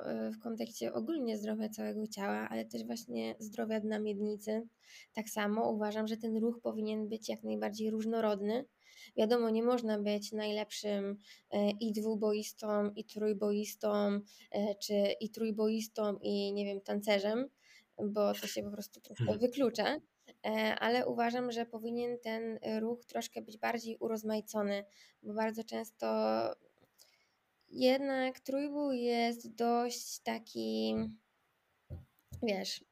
e, w kontekście ogólnie zdrowia całego ciała, ale też właśnie zdrowia dna miednicy. Tak samo uważam, że ten ruch powinien być jak najbardziej różnorodny. Wiadomo, nie można być najlepszym e, i dwuboistą, i trójboistą, e, czy i trójboistą, i nie wiem, tancerzem, bo to się po prostu troszkę Mhm. wyklucza, ale uważam, że powinien ten ruch troszkę być bardziej urozmaicony, bo bardzo często jednak trójbój jest dość taki, wiesz,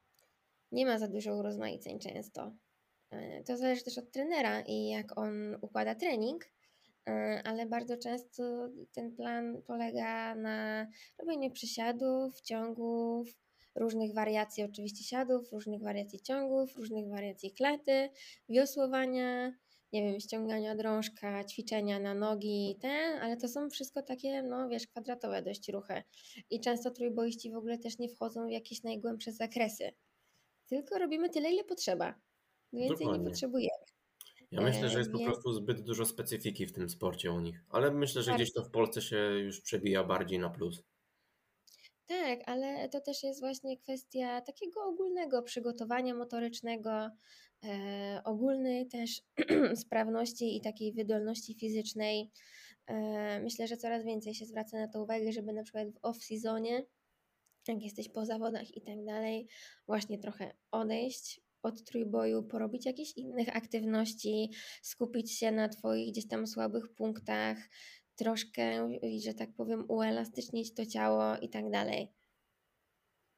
nie ma za dużo urozmaiceń często. E, To zależy też od trenera i jak on układa trening, e, ale bardzo często ten plan polega na robieniu przysiadów, ciągów, różnych wariacji oczywiście siadów, różnych wariacji ciągów, różnych wariacji klety, wiosłowania, nie wiem, ściągania drążka, ćwiczenia na nogi, ten, ale to są wszystko takie, no wiesz, kwadratowe dość ruchy. I często trójboiści w ogóle też nie wchodzą w jakieś najgłębsze zakresy. Tylko robimy tyle, ile potrzeba. Więcej Dokładnie. nie potrzebujemy. Ja myślę, że E, jest po więc- prostu zbyt dużo specyfiki w tym sporcie u nich, ale myślę, że Bardzo. gdzieś to w Polsce się już przebija bardziej na plus. Tak, ale to też jest właśnie kwestia takiego ogólnego przygotowania motorycznego, ogólnej też sprawności i takiej wydolności fizycznej. E, myślę, że coraz więcej się zwraca na to uwagę, żeby na przykład w off-seasonie, jak jesteś po zawodach i tak dalej, właśnie trochę odejść od trójboju, porobić jakichś innych aktywności, skupić się na Twoich gdzieś tam słabych punktach, troszkę, że tak powiem, uelastycznić to ciało i tak dalej.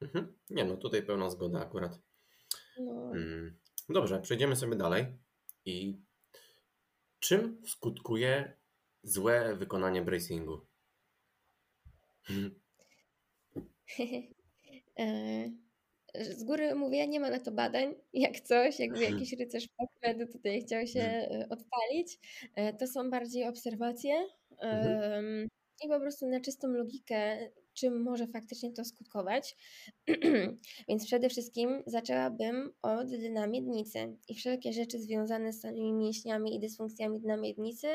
Mhm. Nie no, tutaj pełna zgoda akurat. No, Mm. Dobrze, przejdziemy sobie dalej. I czym skutkuje złe wykonanie bracingu? e, z góry mówię, nie ma na to badań, jak coś, jakby jakiś rycerz PubMedu tutaj chciał się e, odpalić. E, To są bardziej obserwacje em, i po prostu na czystą logikę, czym może faktycznie to skutkować. Więc przede wszystkim zaczęłabym od dna miednicy i wszelkie rzeczy związane z samymi mięśniami i dysfunkcjami dna miednicy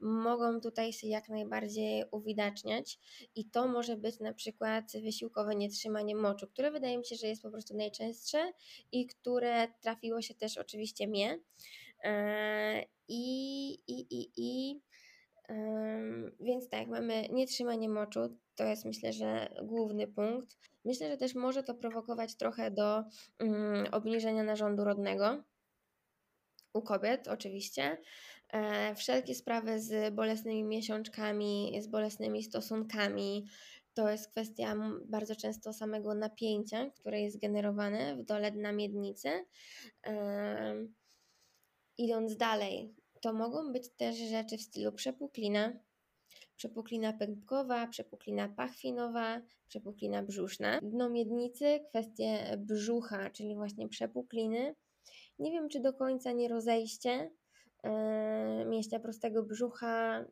mogą tutaj się jak najbardziej uwidaczniać i to może być na przykład wysiłkowe nietrzymanie moczu, które wydaje mi się, że jest po prostu najczęstsze i które trafiło się też oczywiście mnie. E, I, i, i, i Ym, Więc tak, mamy nietrzymanie moczu, to jest myślę, że główny punkt. Myślę, że też może to prowokować trochę do mm, obniżenia narządu rodnego u kobiet oczywiście. E, wszelkie sprawy z bolesnymi miesiączkami, z bolesnymi stosunkami, to jest kwestia bardzo często samego napięcia, które jest generowane w dole dna miednicy. Em, Idąc dalej, to mogą być też rzeczy w stylu przepuklina, przepuklina pępkowa, przepuklina pachwinowa, przepuklina brzuszna. Dno miednicy, kwestie brzucha, czyli właśnie przepukliny. Nie wiem, czy do końca nie rozejście yy, mięśnia prostego brzucha.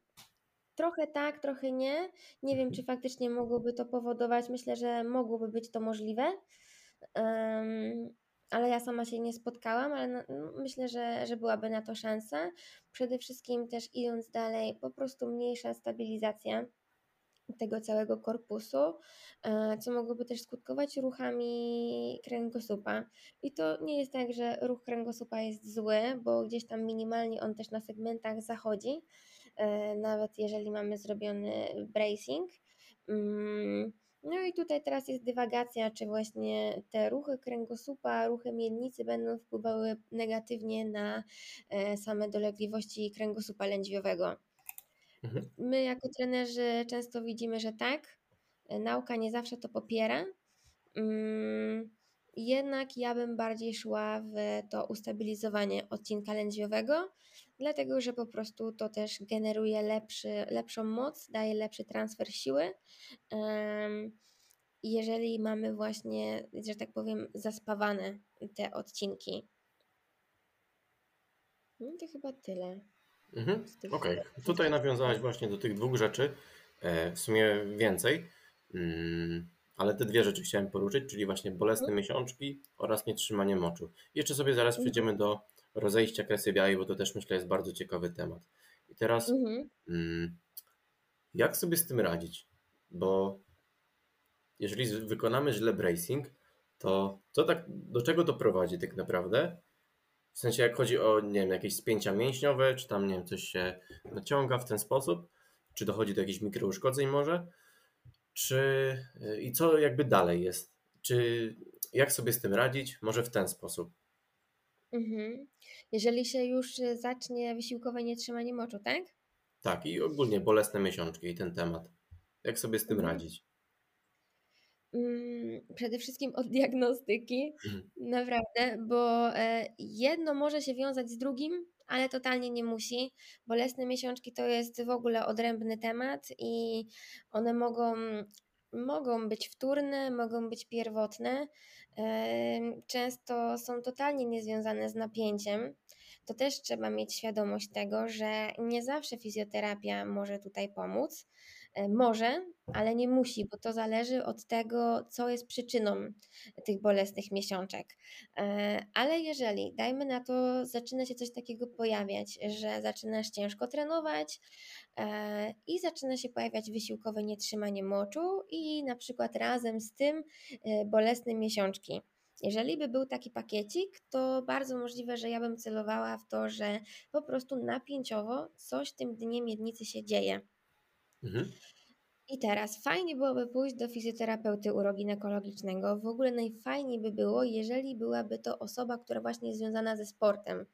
Trochę tak, trochę nie. Nie wiem, czy faktycznie mogłoby to powodować. Myślę, że mogłoby być to możliwe. Em, ale ja sama się nie spotkałam, ale na, no, myślę, że, że byłaby na to szansa. Przede wszystkim też idąc dalej, po prostu mniejsza stabilizacja tego całego korpusu, e, co mogłoby też skutkować ruchami kręgosłupa. I to nie jest tak, że ruch kręgosłupa jest zły, bo gdzieś tam minimalnie on też na segmentach zachodzi, e, nawet jeżeli mamy zrobiony bracing. No i tutaj teraz jest dywagacja, czy właśnie te ruchy kręgosłupa, ruchy miednicy będą wpływały negatywnie na e, same dolegliwości kręgosłupa lędźwiowego. Mhm. My jako trenerzy często widzimy, że tak, e, nauka nie zawsze to popiera. Mm, Jednak ja bym bardziej szła w to ustabilizowanie odcinka lędźwiowego, dlatego że po prostu to też generuje lepszy, lepszą moc, daje lepszy transfer siły. Jeżeli mamy właśnie, że tak powiem, zaspawane te odcinki. No to chyba tyle. Mhm. Okej, tutaj nawiązałaś właśnie do tych dwóch rzeczy, e, w sumie więcej, mm, ale te dwie rzeczy chciałem poruszyć, czyli właśnie bolesne Mhm. miesiączki oraz nietrzymanie moczu. Jeszcze sobie zaraz Mhm. przejdziemy do rozejścia kresy białej, bo to też myślę jest bardzo ciekawy temat. I teraz Mhm. mm, jak sobie z tym radzić? Bo jeżeli wykonamy źle bracing, to co tak, do czego to prowadzi tak naprawdę? W sensie jak chodzi o, nie wiem, jakieś spięcia mięśniowe, czy tam, nie wiem, coś się naciąga w ten sposób, czy dochodzi do jakichś mikrouszkodzeń może, czy i co jakby dalej jest? Czy jak sobie z tym radzić? Może w ten sposób. Mhm. Jeżeli się już y, zacznie wysiłkowe nietrzymanie moczu, tak? Tak, i ogólnie bolesne miesiączki i ten temat. Jak sobie z tym Mhm. radzić? Mm, Przede wszystkim od diagnostyki, Mhm. naprawdę, bo e, jedno może się wiązać z drugim, ale totalnie nie musi. Bolesne miesiączki to jest w ogóle odrębny temat i one mogą, mogą być wtórne, mogą być pierwotne. Często są totalnie niezwiązane z napięciem. To też trzeba mieć świadomość tego, że nie zawsze fizjoterapia może tutaj pomóc. E, Może, ale nie musi, bo to zależy od tego, co jest przyczyną tych bolesnych miesiączek. E, Ale jeżeli, dajmy na to, zaczyna się coś takiego pojawiać, że zaczynasz ciężko trenować e, i zaczyna się pojawiać wysiłkowe nietrzymanie moczu i na przykład razem z tym bolesne miesiączki. Jeżeli by był taki pakiecik, to bardzo możliwe, że ja bym celowała w to, że po prostu napięciowo coś tym dnie miednicy się dzieje. Mhm. I teraz fajnie byłoby pójść do fizjoterapeuty uroginekologicznego. W ogóle najfajniej by było, jeżeli byłaby to osoba, która właśnie jest związana ze sportem,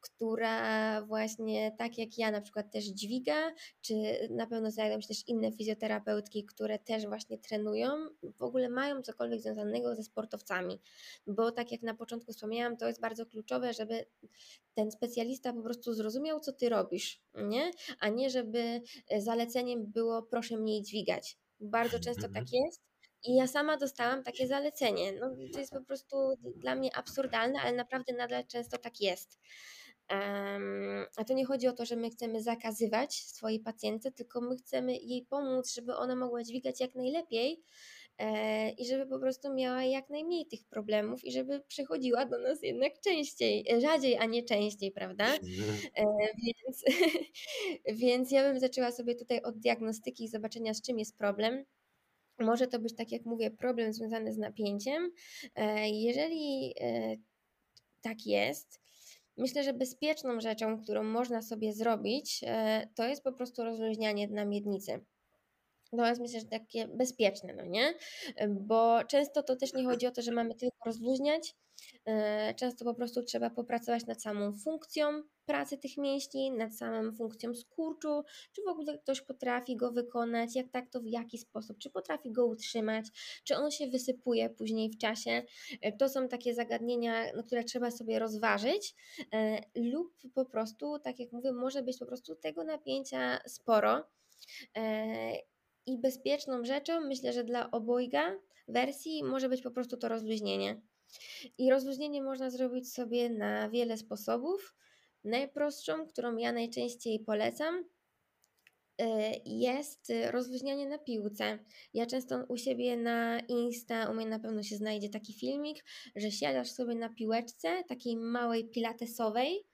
która właśnie tak jak ja na przykład też dźwiga, czy na pewno znajdą się też inne fizjoterapeutki, które też właśnie trenują, w ogóle mają cokolwiek związanego ze sportowcami. Bo tak jak na początku wspomniałam, to jest bardzo kluczowe, żeby ten specjalista po prostu zrozumiał, co ty robisz, nie? A nie żeby e, zaleceniem było proszę mniej dźwigać. Bardzo często tak jest. I ja sama dostałam takie zalecenie. No, to jest po prostu dla mnie absurdalne, ale naprawdę nadal często tak jest. Em, a to nie chodzi o to, że my chcemy zakazywać swojej pacjentce, tylko my chcemy jej pomóc, żeby ona mogła dźwigać jak najlepiej e, i żeby po prostu miała jak najmniej tych problemów i żeby przychodziła do nas jednak częściej, e, rzadziej, a nie częściej, prawda? E, więc, więc ja bym zaczęła sobie tutaj od diagnostyki i zobaczenia, z czym jest problem. Może to być, tak jak mówię, problem związany z napięciem. E, Jeżeli e, tak jest, myślę, że bezpieczną rzeczą, którą można sobie zrobić, e, to jest po prostu rozluźnianie dna miednicy. Jest myślę, że takie bezpieczne, no nie? Bo często to też nie chodzi o to, że mamy tylko rozluźniać. E, Często po prostu trzeba popracować nad samą funkcją pracy tych mięśni, nad samą funkcją skurczu, czy w ogóle ktoś potrafi go wykonać, jak tak, to w jaki sposób, czy potrafi go utrzymać, czy on się wysypuje później w czasie. E, To są takie zagadnienia, no, które trzeba sobie rozważyć, e, lub po prostu, tak jak mówię, może być po prostu tego napięcia sporo. I bezpieczną rzeczą, myślę, że dla obojga wersji może być po prostu to rozluźnienie. I rozluźnienie można zrobić sobie na wiele sposobów. Najprostszą, którą ja najczęściej polecam, e, jest rozluźnianie na piłce. Ja często u siebie na Insta, u mnie na pewno się znajdzie taki filmik, że siadasz sobie na piłeczce, takiej małej pilatesowej,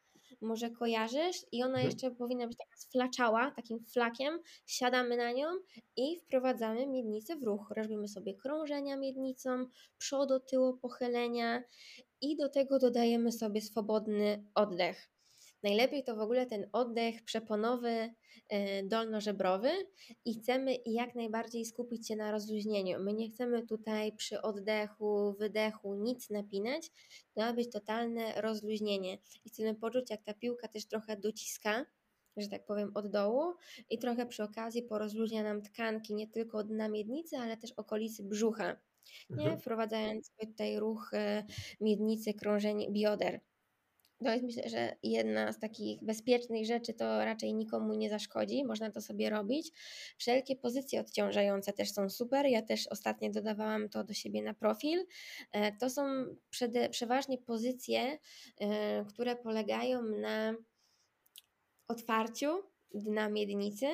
może kojarzysz, i ona Mhm. jeszcze powinna być taka sflaczała, takim flakiem. Siadamy na nią i wprowadzamy miednicę w ruch. Robimy sobie krążenia miednicą, przodo, tyło, pochylenia i do tego dodajemy sobie swobodny oddech. Najlepiej to w ogóle ten oddech przeponowy, e, dolnożebrowy i chcemy jak najbardziej skupić się na rozluźnieniu. My nie chcemy tutaj przy oddechu, wydechu nic napinać, to ma być totalne rozluźnienie i chcemy poczuć jak ta piłka też trochę dociska, że tak powiem od dołu i trochę przy okazji porozluźnia nam tkanki nie tylko od dna miednicy, ale też okolicy brzucha, nie? Mhm. wprowadzając tutaj ruch e, miednicy, krążenie bioder. To jest myślę, że jedna z takich bezpiecznych rzeczy to raczej nikomu nie zaszkodzi, można to sobie robić. Wszelkie pozycje odciążające też są super. Ja też ostatnio dodawałam to do siebie na profil. E, To są przede, przeważnie pozycje, e, które polegają na otwarciu dna miednicy.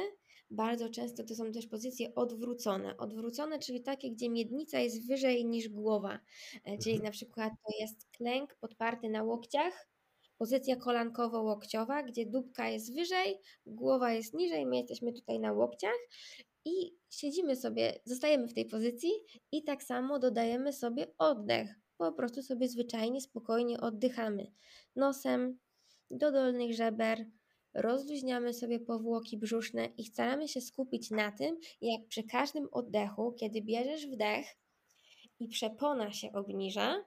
Bardzo często to są też pozycje odwrócone. Odwrócone, czyli takie, gdzie miednica jest wyżej niż głowa. E, Czyli Mhm. na przykład to jest klęk podparty na łokciach, pozycja kolankowo-łokciowa, gdzie dupka jest wyżej, głowa jest niżej, my jesteśmy tutaj na łokciach i siedzimy sobie, zostajemy w tej pozycji i tak samo dodajemy sobie oddech. Po prostu sobie zwyczajnie, spokojnie oddychamy nosem do dolnych żeber, rozluźniamy sobie powłoki brzuszne i staramy się skupić na tym, jak przy każdym oddechu, kiedy bierzesz wdech i przepona się obniża,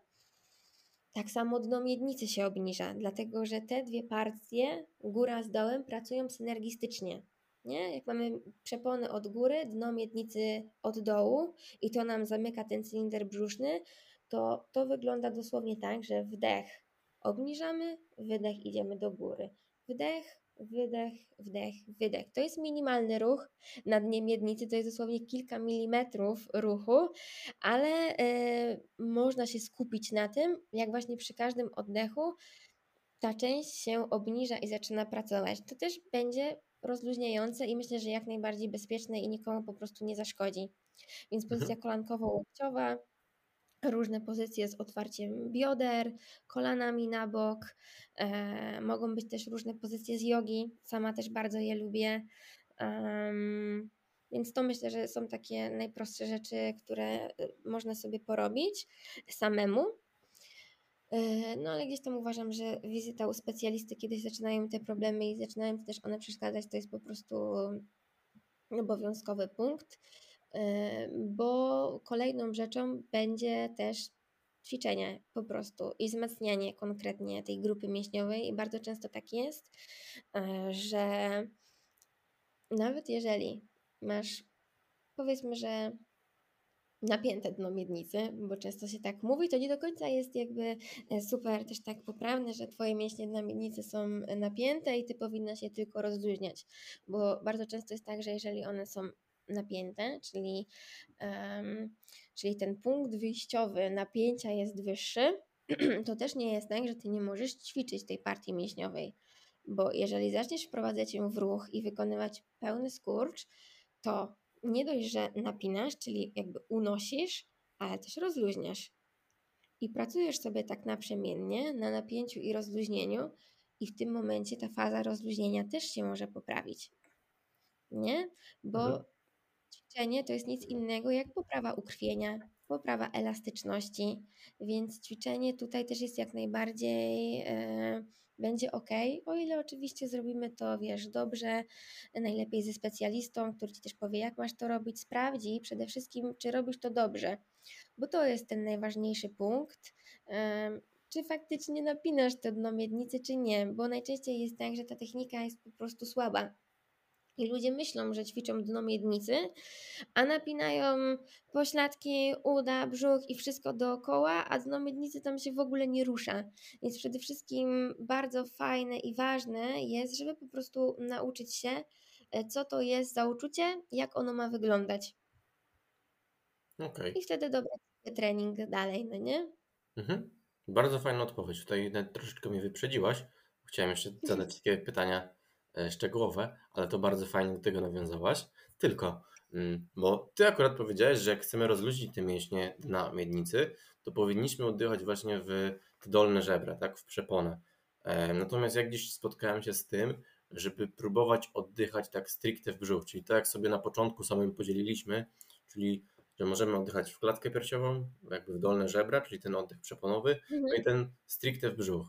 tak samo dno miednicy się obniża, dlatego że te dwie partie, góra z dołem, pracują synergistycznie. Nie? Jak mamy przepony od góry, dno miednicy od dołu i to nam zamyka ten cylinder brzuszny, to to wygląda dosłownie tak, że wdech obniżamy, wydech idziemy do góry. Wdech, wydech, wdech, wydech. To jest minimalny ruch na dnie miednicy, to jest dosłownie kilka milimetrów ruchu, ale y, można się skupić na tym, jak właśnie przy każdym oddechu ta część się obniża i zaczyna pracować. To też będzie rozluźniające i myślę, że jak najbardziej bezpieczne i nikomu po prostu nie zaszkodzi. Więc pozycja mhm. kolankowo-łokciowa, różne pozycje z otwarciem bioder, kolanami na bok. E, mogą być też różne pozycje z jogi. Sama też bardzo je lubię. Um, więc to myślę, że są takie najprostsze rzeczy, które e, można sobie porobić samemu. E, no ale gdzieś tam uważam, że wizyta u specjalisty, kiedy zaczynają te problemy i zaczynają też one przeszkadzać, to jest po prostu obowiązkowy punkt bo kolejną rzeczą będzie też ćwiczenie po prostu i wzmacnianie konkretnie tej grupy mięśniowej i bardzo często tak jest, e, że nawet jeżeli masz powiedzmy, że napięte dno miednicy, bo często się tak mówi, to nie do końca jest jakby e, super też tak poprawne, że twoje mięśnie dna miednicy są napięte i ty powinnaś je tylko rozluźniać, bo bardzo często jest tak, że jeżeli one są napięte, czyli, um, czyli ten punkt wyjściowy napięcia jest wyższy, to też nie jest tak, że ty nie możesz ćwiczyć tej partii mięśniowej, bo jeżeli zaczniesz wprowadzać ją w ruch i wykonywać pełny skurcz, to nie dość, że napinasz, czyli jakby unosisz, ale też rozluźniasz. I pracujesz sobie tak naprzemiennie na napięciu i rozluźnieniu, i w tym momencie ta faza rozluźnienia też się może poprawić. Nie? Bo mhm ćwiczenie to jest nic innego jak poprawa ukrwienia, poprawa elastyczności, więc ćwiczenie tutaj też jest jak najbardziej e, będzie ok, o ile oczywiście zrobimy to, wiesz, dobrze, najlepiej ze specjalistą, który ci też powie, jak masz to robić, sprawdzi przede wszystkim, czy robisz to dobrze, bo to jest ten najważniejszy punkt. E, czy faktycznie napinasz to dno miednicy, czy nie, bo najczęściej jest tak, że ta technika jest po prostu słaba i ludzie myślą, że ćwiczą dno miednicy, a napinają pośladki, uda, brzuch i wszystko dookoła, a dno miednicy tam się w ogóle nie rusza. Więc przede wszystkim bardzo fajne i ważne jest, żeby po prostu nauczyć się, e, co to jest za uczucie, jak ono ma wyglądać. Okay. I wtedy dobry trening dalej, no nie? Mhm. Bardzo fajna odpowiedź. Tutaj troszeczkę mnie wyprzedziłaś. Chciałem jeszcze zadać takie pytania szczegółowe, ale to bardzo fajnie do tego nawiązałaś. Tylko, mm, bo ty akurat powiedziałeś, że jak chcemy rozluźnić te mięśnie na miednicy, to powinniśmy oddychać właśnie w te dolne żebra, tak, w przeponę. E, natomiast jak dziś spotkałem się z tym, żeby próbować oddychać tak stricte w brzuch, czyli tak jak sobie na początku samym podzieliliśmy, czyli że możemy oddychać w klatkę piersiową, jakby w dolne żebra, czyli ten oddech przeponowy, mhm. no i ten stricte w brzuch.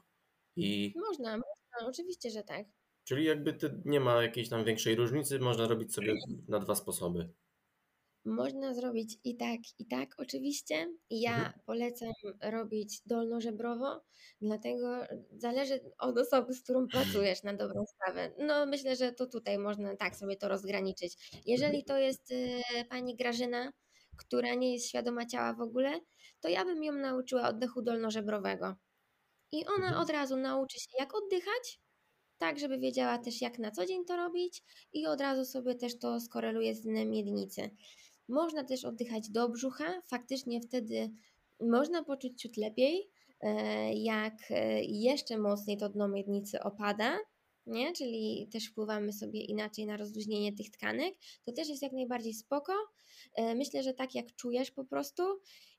I... Można, można, oczywiście, że tak. Czyli jakby nie ma jakiejś tam większej różnicy, można robić sobie na dwa sposoby. Można zrobić i tak, i tak oczywiście. Ja mhm. polecam robić dolnożebrowo, dlatego zależy od osoby, z którą pracujesz na dobrą sprawę. No myślę, że to tutaj można tak sobie to rozgraniczyć. Jeżeli mhm. to jest y, pani Grażyna, która nie jest świadoma ciała w ogóle, to ja bym ją nauczyła oddechu dolnożebrowego. I ona mhm. od razu nauczy się, jak oddychać, tak żeby wiedziała też jak na co dzień to robić i od razu sobie też to skoreluje z dnem miednicy. Można też oddychać do brzucha, faktycznie wtedy można poczuć ciut lepiej, e, jak e, jeszcze mocniej to dno miednicy opada, nie? czyli też wpływamy sobie inaczej na rozluźnienie tych tkanek, to też jest jak najbardziej spoko. E, myślę, że tak jak czujesz po prostu.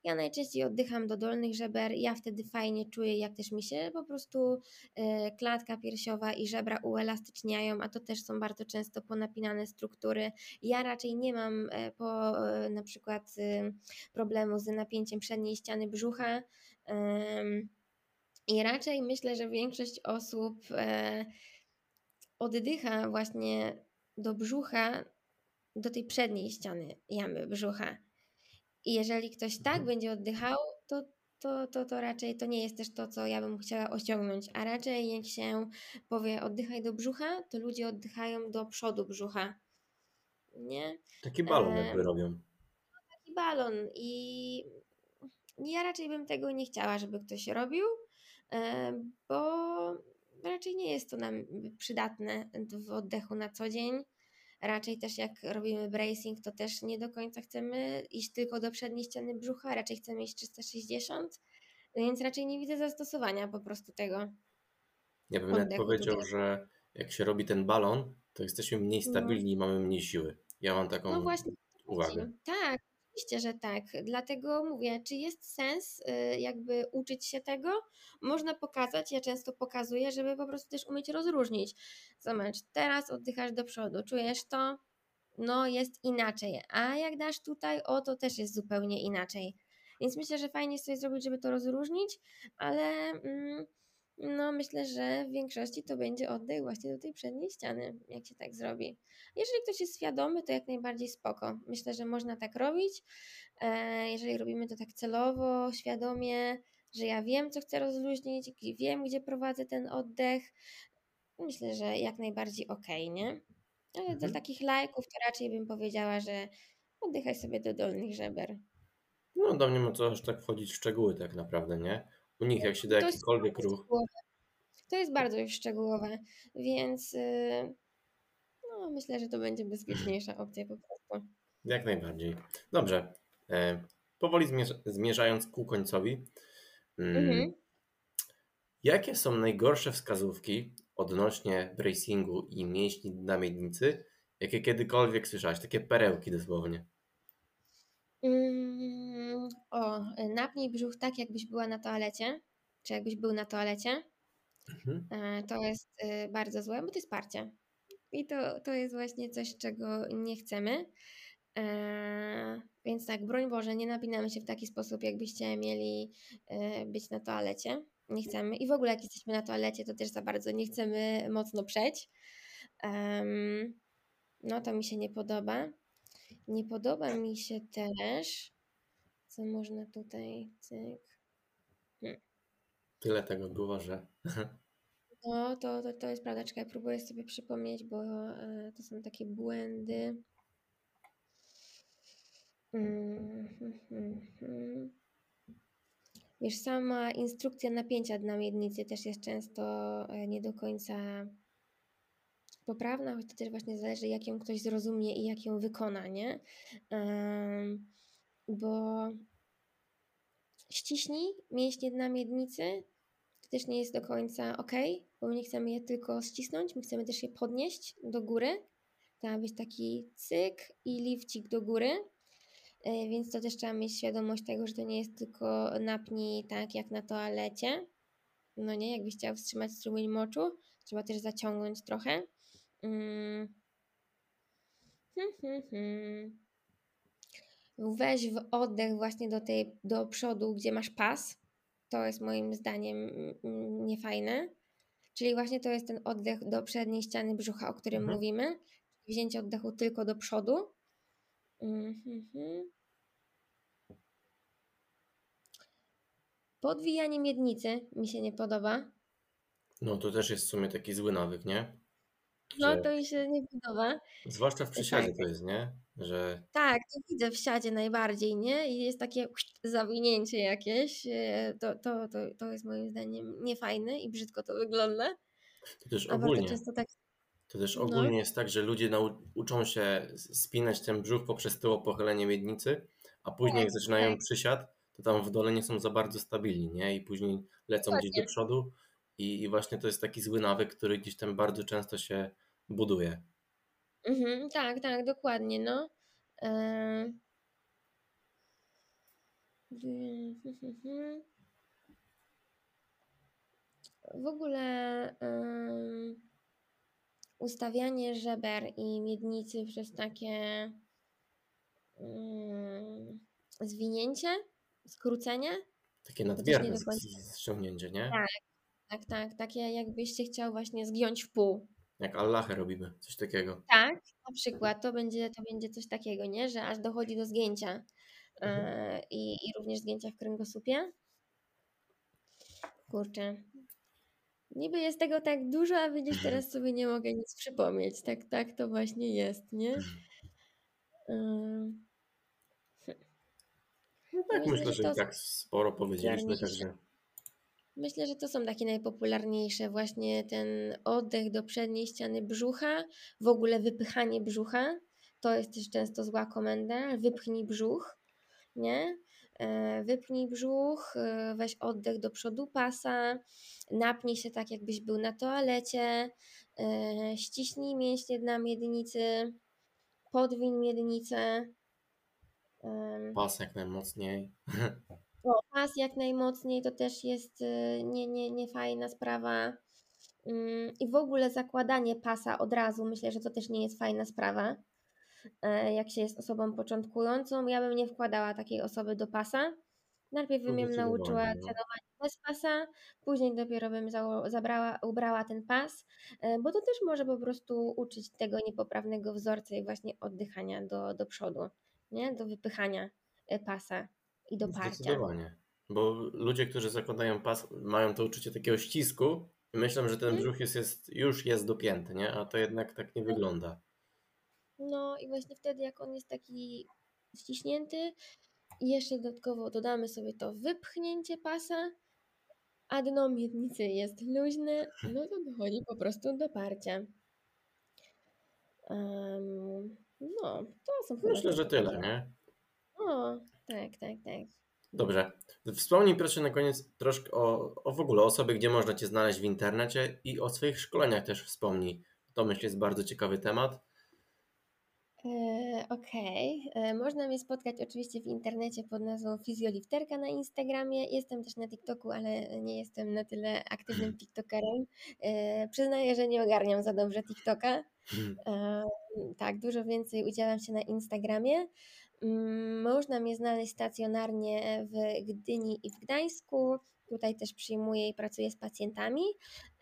Ja najczęściej oddycham do dolnych żeber, ja wtedy fajnie czuję, jak też mi się po prostu e, klatka piersiowa i żebra uelastyczniają, a to też są bardzo często ponapinane struktury. Ja raczej nie mam e, po na przykład problemu z napięciem przedniej ściany brzucha. I raczej myślę, że większość osób oddycha właśnie do brzucha, do tej przedniej ściany jamy brzucha. I jeżeli ktoś tak Mhm. będzie oddychał, to, to, to, to raczej to nie jest też to, co ja bym chciała osiągnąć. A raczej jak się powie oddychaj do brzucha, to ludzie oddychają do przodu brzucha. Nie? Taki balon E, jakby robią. taki balon i ja raczej bym tego nie chciała, żeby ktoś robił, bo raczej nie jest to nam przydatne w oddechu na co dzień. Raczej też jak robimy bracing, to też nie do końca chcemy iść tylko do przedniej ściany brzucha, raczej chcemy iść 360, więc raczej nie widzę zastosowania po prostu tego. Ja bym nawet powiedział, tutaj. że jak się robi ten balon, to jesteśmy mniej No. stabilni i mamy mniej siły. Ja mam taką No właśnie, uwagę. tak, oczywiście, że tak. Dlatego mówię, czy jest sens y, jakby uczyć się tego? Można pokazać, ja często pokazuję, żeby po prostu też umieć rozróżnić. Zobacz, teraz oddychasz do przodu, czujesz to? No jest inaczej, a jak dasz tutaj, o to też jest zupełnie inaczej. Więc myślę, że fajnie jest coś zrobić, żeby to rozróżnić, ale mm, no myślę, że w większości to będzie oddech właśnie do tej przedniej ściany, jak się tak zrobi. Jeżeli ktoś jest świadomy, to jak najbardziej spoko. Myślę, że można tak robić. E, Jeżeli robimy to tak celowo, świadomie, że ja wiem, co chcę rozluźnić, i wiem, gdzie prowadzę ten oddech, myślę, że jak najbardziej okej, nie? Ale dla Mhm. takich lajków to raczej bym powiedziała, że oddychaj sobie do dolnych żeber. No do mnie ma co aż tak wchodzić w szczegóły tak naprawdę, nie? U nich jak się da jakikolwiek ruch. To jest bardzo już szczegółowe, więc y, no, myślę, że to będzie bezpieczniejsza opcja po prostu. jak najbardziej. Dobrze. E, powoli zmierz- zmierzając ku końcowi. Mm, Mhm. Jakie są najgorsze wskazówki odnośnie bracingu i mięśni dna miednicy, jakie kiedykolwiek słyszałaś? Takie perełki dosłownie. Mm, o, napnij brzuch tak, jakbyś była na toalecie, czy jakbyś był na toalecie. Mhm. E, To jest y, bardzo złe, bo to jest parcie. I to, to jest właśnie coś, czego nie chcemy. E, Więc tak, broń Boże, nie napinamy się w taki sposób, jakbyście mieli e, być na toalecie. Nie chcemy. I w ogóle, jak jesteśmy na toalecie, to też za bardzo nie chcemy mocno przeć. No, to mi się nie podoba. Nie podoba mi się też, co można tutaj, cyk. Tyle tego było, że No, to, to, to jest prawda. Czekaj, próbuję sobie przypomnieć, bo e, to są takie błędy. Mm, hmm, hmm, hmm. Wiesz, sama instrukcja napięcia dna miednicy też jest często e, nie do końca poprawna, choć to też właśnie zależy, jak ją ktoś zrozumie i jak ją wykona, nie? Em, bo ściśnij mięśnie dna miednicy, to też nie jest do końca ok, bo my nie chcemy je tylko ścisnąć, my chcemy też je podnieść do góry. To ma być taki cyk i lifcik do góry. E, Więc to też trzeba mieć świadomość tego, że to nie jest tylko napnij tak jak na toalecie. No nie, jakbyś chciał wstrzymać strumień moczu, trzeba też zaciągnąć trochę. Mm. Hmm, hmm, hmm. Weź w oddech właśnie do tej, do przodu, gdzie masz pas. To jest moim zdaniem mm, niefajne. Czyli właśnie to jest ten oddech do przedniej ściany brzucha, o którym Mhm. mówimy. Wzięcie oddechu tylko do przodu. Mhm. Podwijanie miednicy mi się nie podoba. no to też jest w sumie taki zły nawyk, nie? No Że, to mi się nie podoba. zwłaszcza w przysiadzie tak. to jest, nie? Że Tak, to widzę w siadzie najbardziej, nie? I jest takie zawinięcie jakieś. e, To, to, to, to jest moim zdaniem niefajne i brzydko to wygląda. to też ogólnie. tak. To też No. ogólnie jest tak, że ludzie nau- uczą się spinać ten brzuch poprzez tyło pochylenie miednicy, a później jak zaczynają tak. przysiad, to tam w dole nie są za bardzo stabilni, nie? I później lecą gdzieś do przodu i, i właśnie to jest taki zły nawyk, który gdzieś tam bardzo często się buduje. Mhm, tak, tak, dokładnie, no. E... W ogóle em, ustawianie żeber i miednicy przez takie mm, zwinięcie, skrócenie, Takie też nie nadmierne do końca. ściągnięcie, nie? Tak. tak, tak, takie jakbyś się chciał właśnie zgiąć w pół. Jak Allahę robimy, coś takiego. Tak, na przykład to będzie, to będzie coś takiego, nie? Że aż dochodzi do zgięcia. e, i, i również zgięcia w kręgosłupie. Kurczę. Niby jest tego tak dużo, a widzisz, teraz sobie nie mogę nic przypomnieć. Tak, tak to właśnie jest, nie? Ym, No tak, Myślę, myślę, że to tak sporo powiedzieliśmy, także Myślę, że to są takie najpopularniejsze. Właśnie ten oddech do przedniej ściany brzucha, w ogóle wypychanie brzucha. To jest też często zła komenda. Wypchnij brzuch, nie? E, Wypchnij brzuch, e, weź oddech do przodu pasa, napnij się tak, jakbyś był na toalecie, e, ściśnij mięśnie dna miednicy, podwiń miednicę. Pas jak najmocniej. Pas jak najmocniej to też jest y, nie, nie, nie fajna sprawa. Ym, I w ogóle zakładanie pasa od razu, myślę, że to też nie jest fajna sprawa. E, Jak się jest osobą początkującą, ja bym nie wkładała takiej osoby do pasa. Najpierw bym ją nauczyła no. trenować bez pasa, później dopiero bym zabrała, ubrała ten pas, e, bo to też może po prostu uczyć tego niepoprawnego wzorca i właśnie oddychania do, do przodu, nie? do wypychania e, pasa i do parcia. Zdecydowanie. Bo ludzie, którzy zakładają pas, mają to uczucie takiego ścisku i myślą, że ten Mhm. brzuch jest, jest, już jest dopięty, nie? A to jednak tak nie wygląda. No i właśnie wtedy, jak on jest taki ściśnięty, jeszcze dodatkowo dodamy sobie to wypchnięcie pasa, a dno miednicy jest luźne, no to dochodzi po prostu do parcia. Em, no, to są Myślę, że tyle, nie? O, tak, tak, tak. Dobrze. Wspomnij proszę na koniec troszkę o, o w ogóle o sobie, gdzie można Cię znaleźć w internecie i o swoich szkoleniach też wspomnij. To myślę jest bardzo ciekawy temat. E, Okej, E, można mnie spotkać oczywiście w internecie pod nazwą Fizjolifterka na Instagramie. Jestem też na TikToku, ale nie jestem na tyle aktywnym TikTokerem. E, Przyznaję, że nie ogarniam za dobrze TikToka. Tak, dużo więcej udzielam się na Instagramie. Można mnie znaleźć stacjonarnie w Gdyni i w Gdańsku. Tutaj też przyjmuję i pracuję z pacjentami.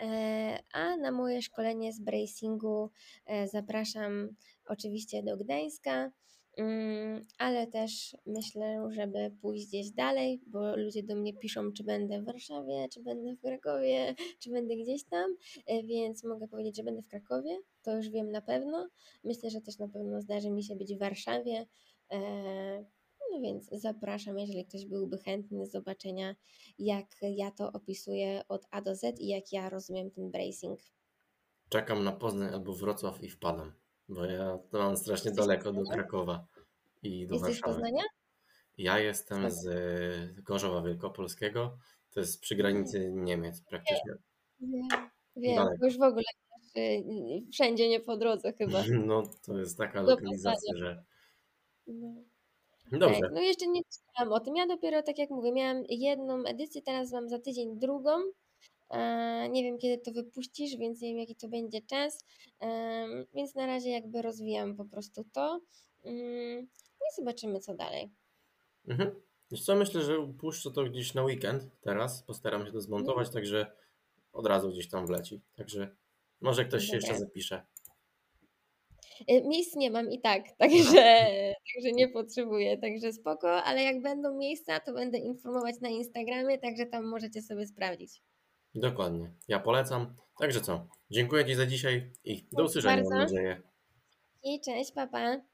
E, A na moje szkolenie z bracingu e, zapraszam oczywiście do Gdańska, mm, ale też myślę, żeby pójść gdzieś dalej, bo ludzie do mnie piszą, czy będę w Warszawie, czy będę w Krakowie, czy będę gdzieś tam, e, więc mogę powiedzieć, że będę w Krakowie, to już wiem na pewno. Myślę, że też na pewno zdarzy mi się być w Warszawie. E, No więc zapraszam, jeżeli ktoś byłby chętny zobaczenia, jak ja to opisuję od A do Z i jak ja rozumiem ten bracing. Czekam na Poznań albo Wrocław i wpadam, bo ja to mam strasznie Jesteś daleko do? Krakowa i do Jesteś Warszawy. Poznania? Ja jestem Tak. z e, Gorzowa Wielkopolskiego, to jest przy granicy Niemiec praktycznie. Wiem, wiem, Daleko. już w ogóle y, y, wszędzie nie po drodze chyba. No to jest taka Do lokalizacja, że No. dobrze. Tak, no jeszcze nie czytałam o tym. Ja dopiero, tak jak mówię, miałam jedną edycję, teraz mam za tydzień drugą. E, nie wiem, kiedy to wypuścisz, więc nie wiem, jaki to będzie czas. Em, więc na razie jakby rozwijam po prostu to. Mm, no i zobaczymy, co dalej. Mhm. Wiesz co, myślę, że puszczę to gdzieś na weekend teraz, postaram się to zmontować, Mhm. także od razu gdzieś tam wleci. Także może ktoś się jeszcze zapisze. E, Miejsc nie mam i tak, także, także nie potrzebuję, także spoko, ale jak będą miejsca, to będę informować na Instagramie, także tam możecie sobie sprawdzić. Dokładnie. Ja polecam. Także co? Dziękuję Ci za dzisiaj i do usłyszenia, mam nadzieję. I cześć, papa.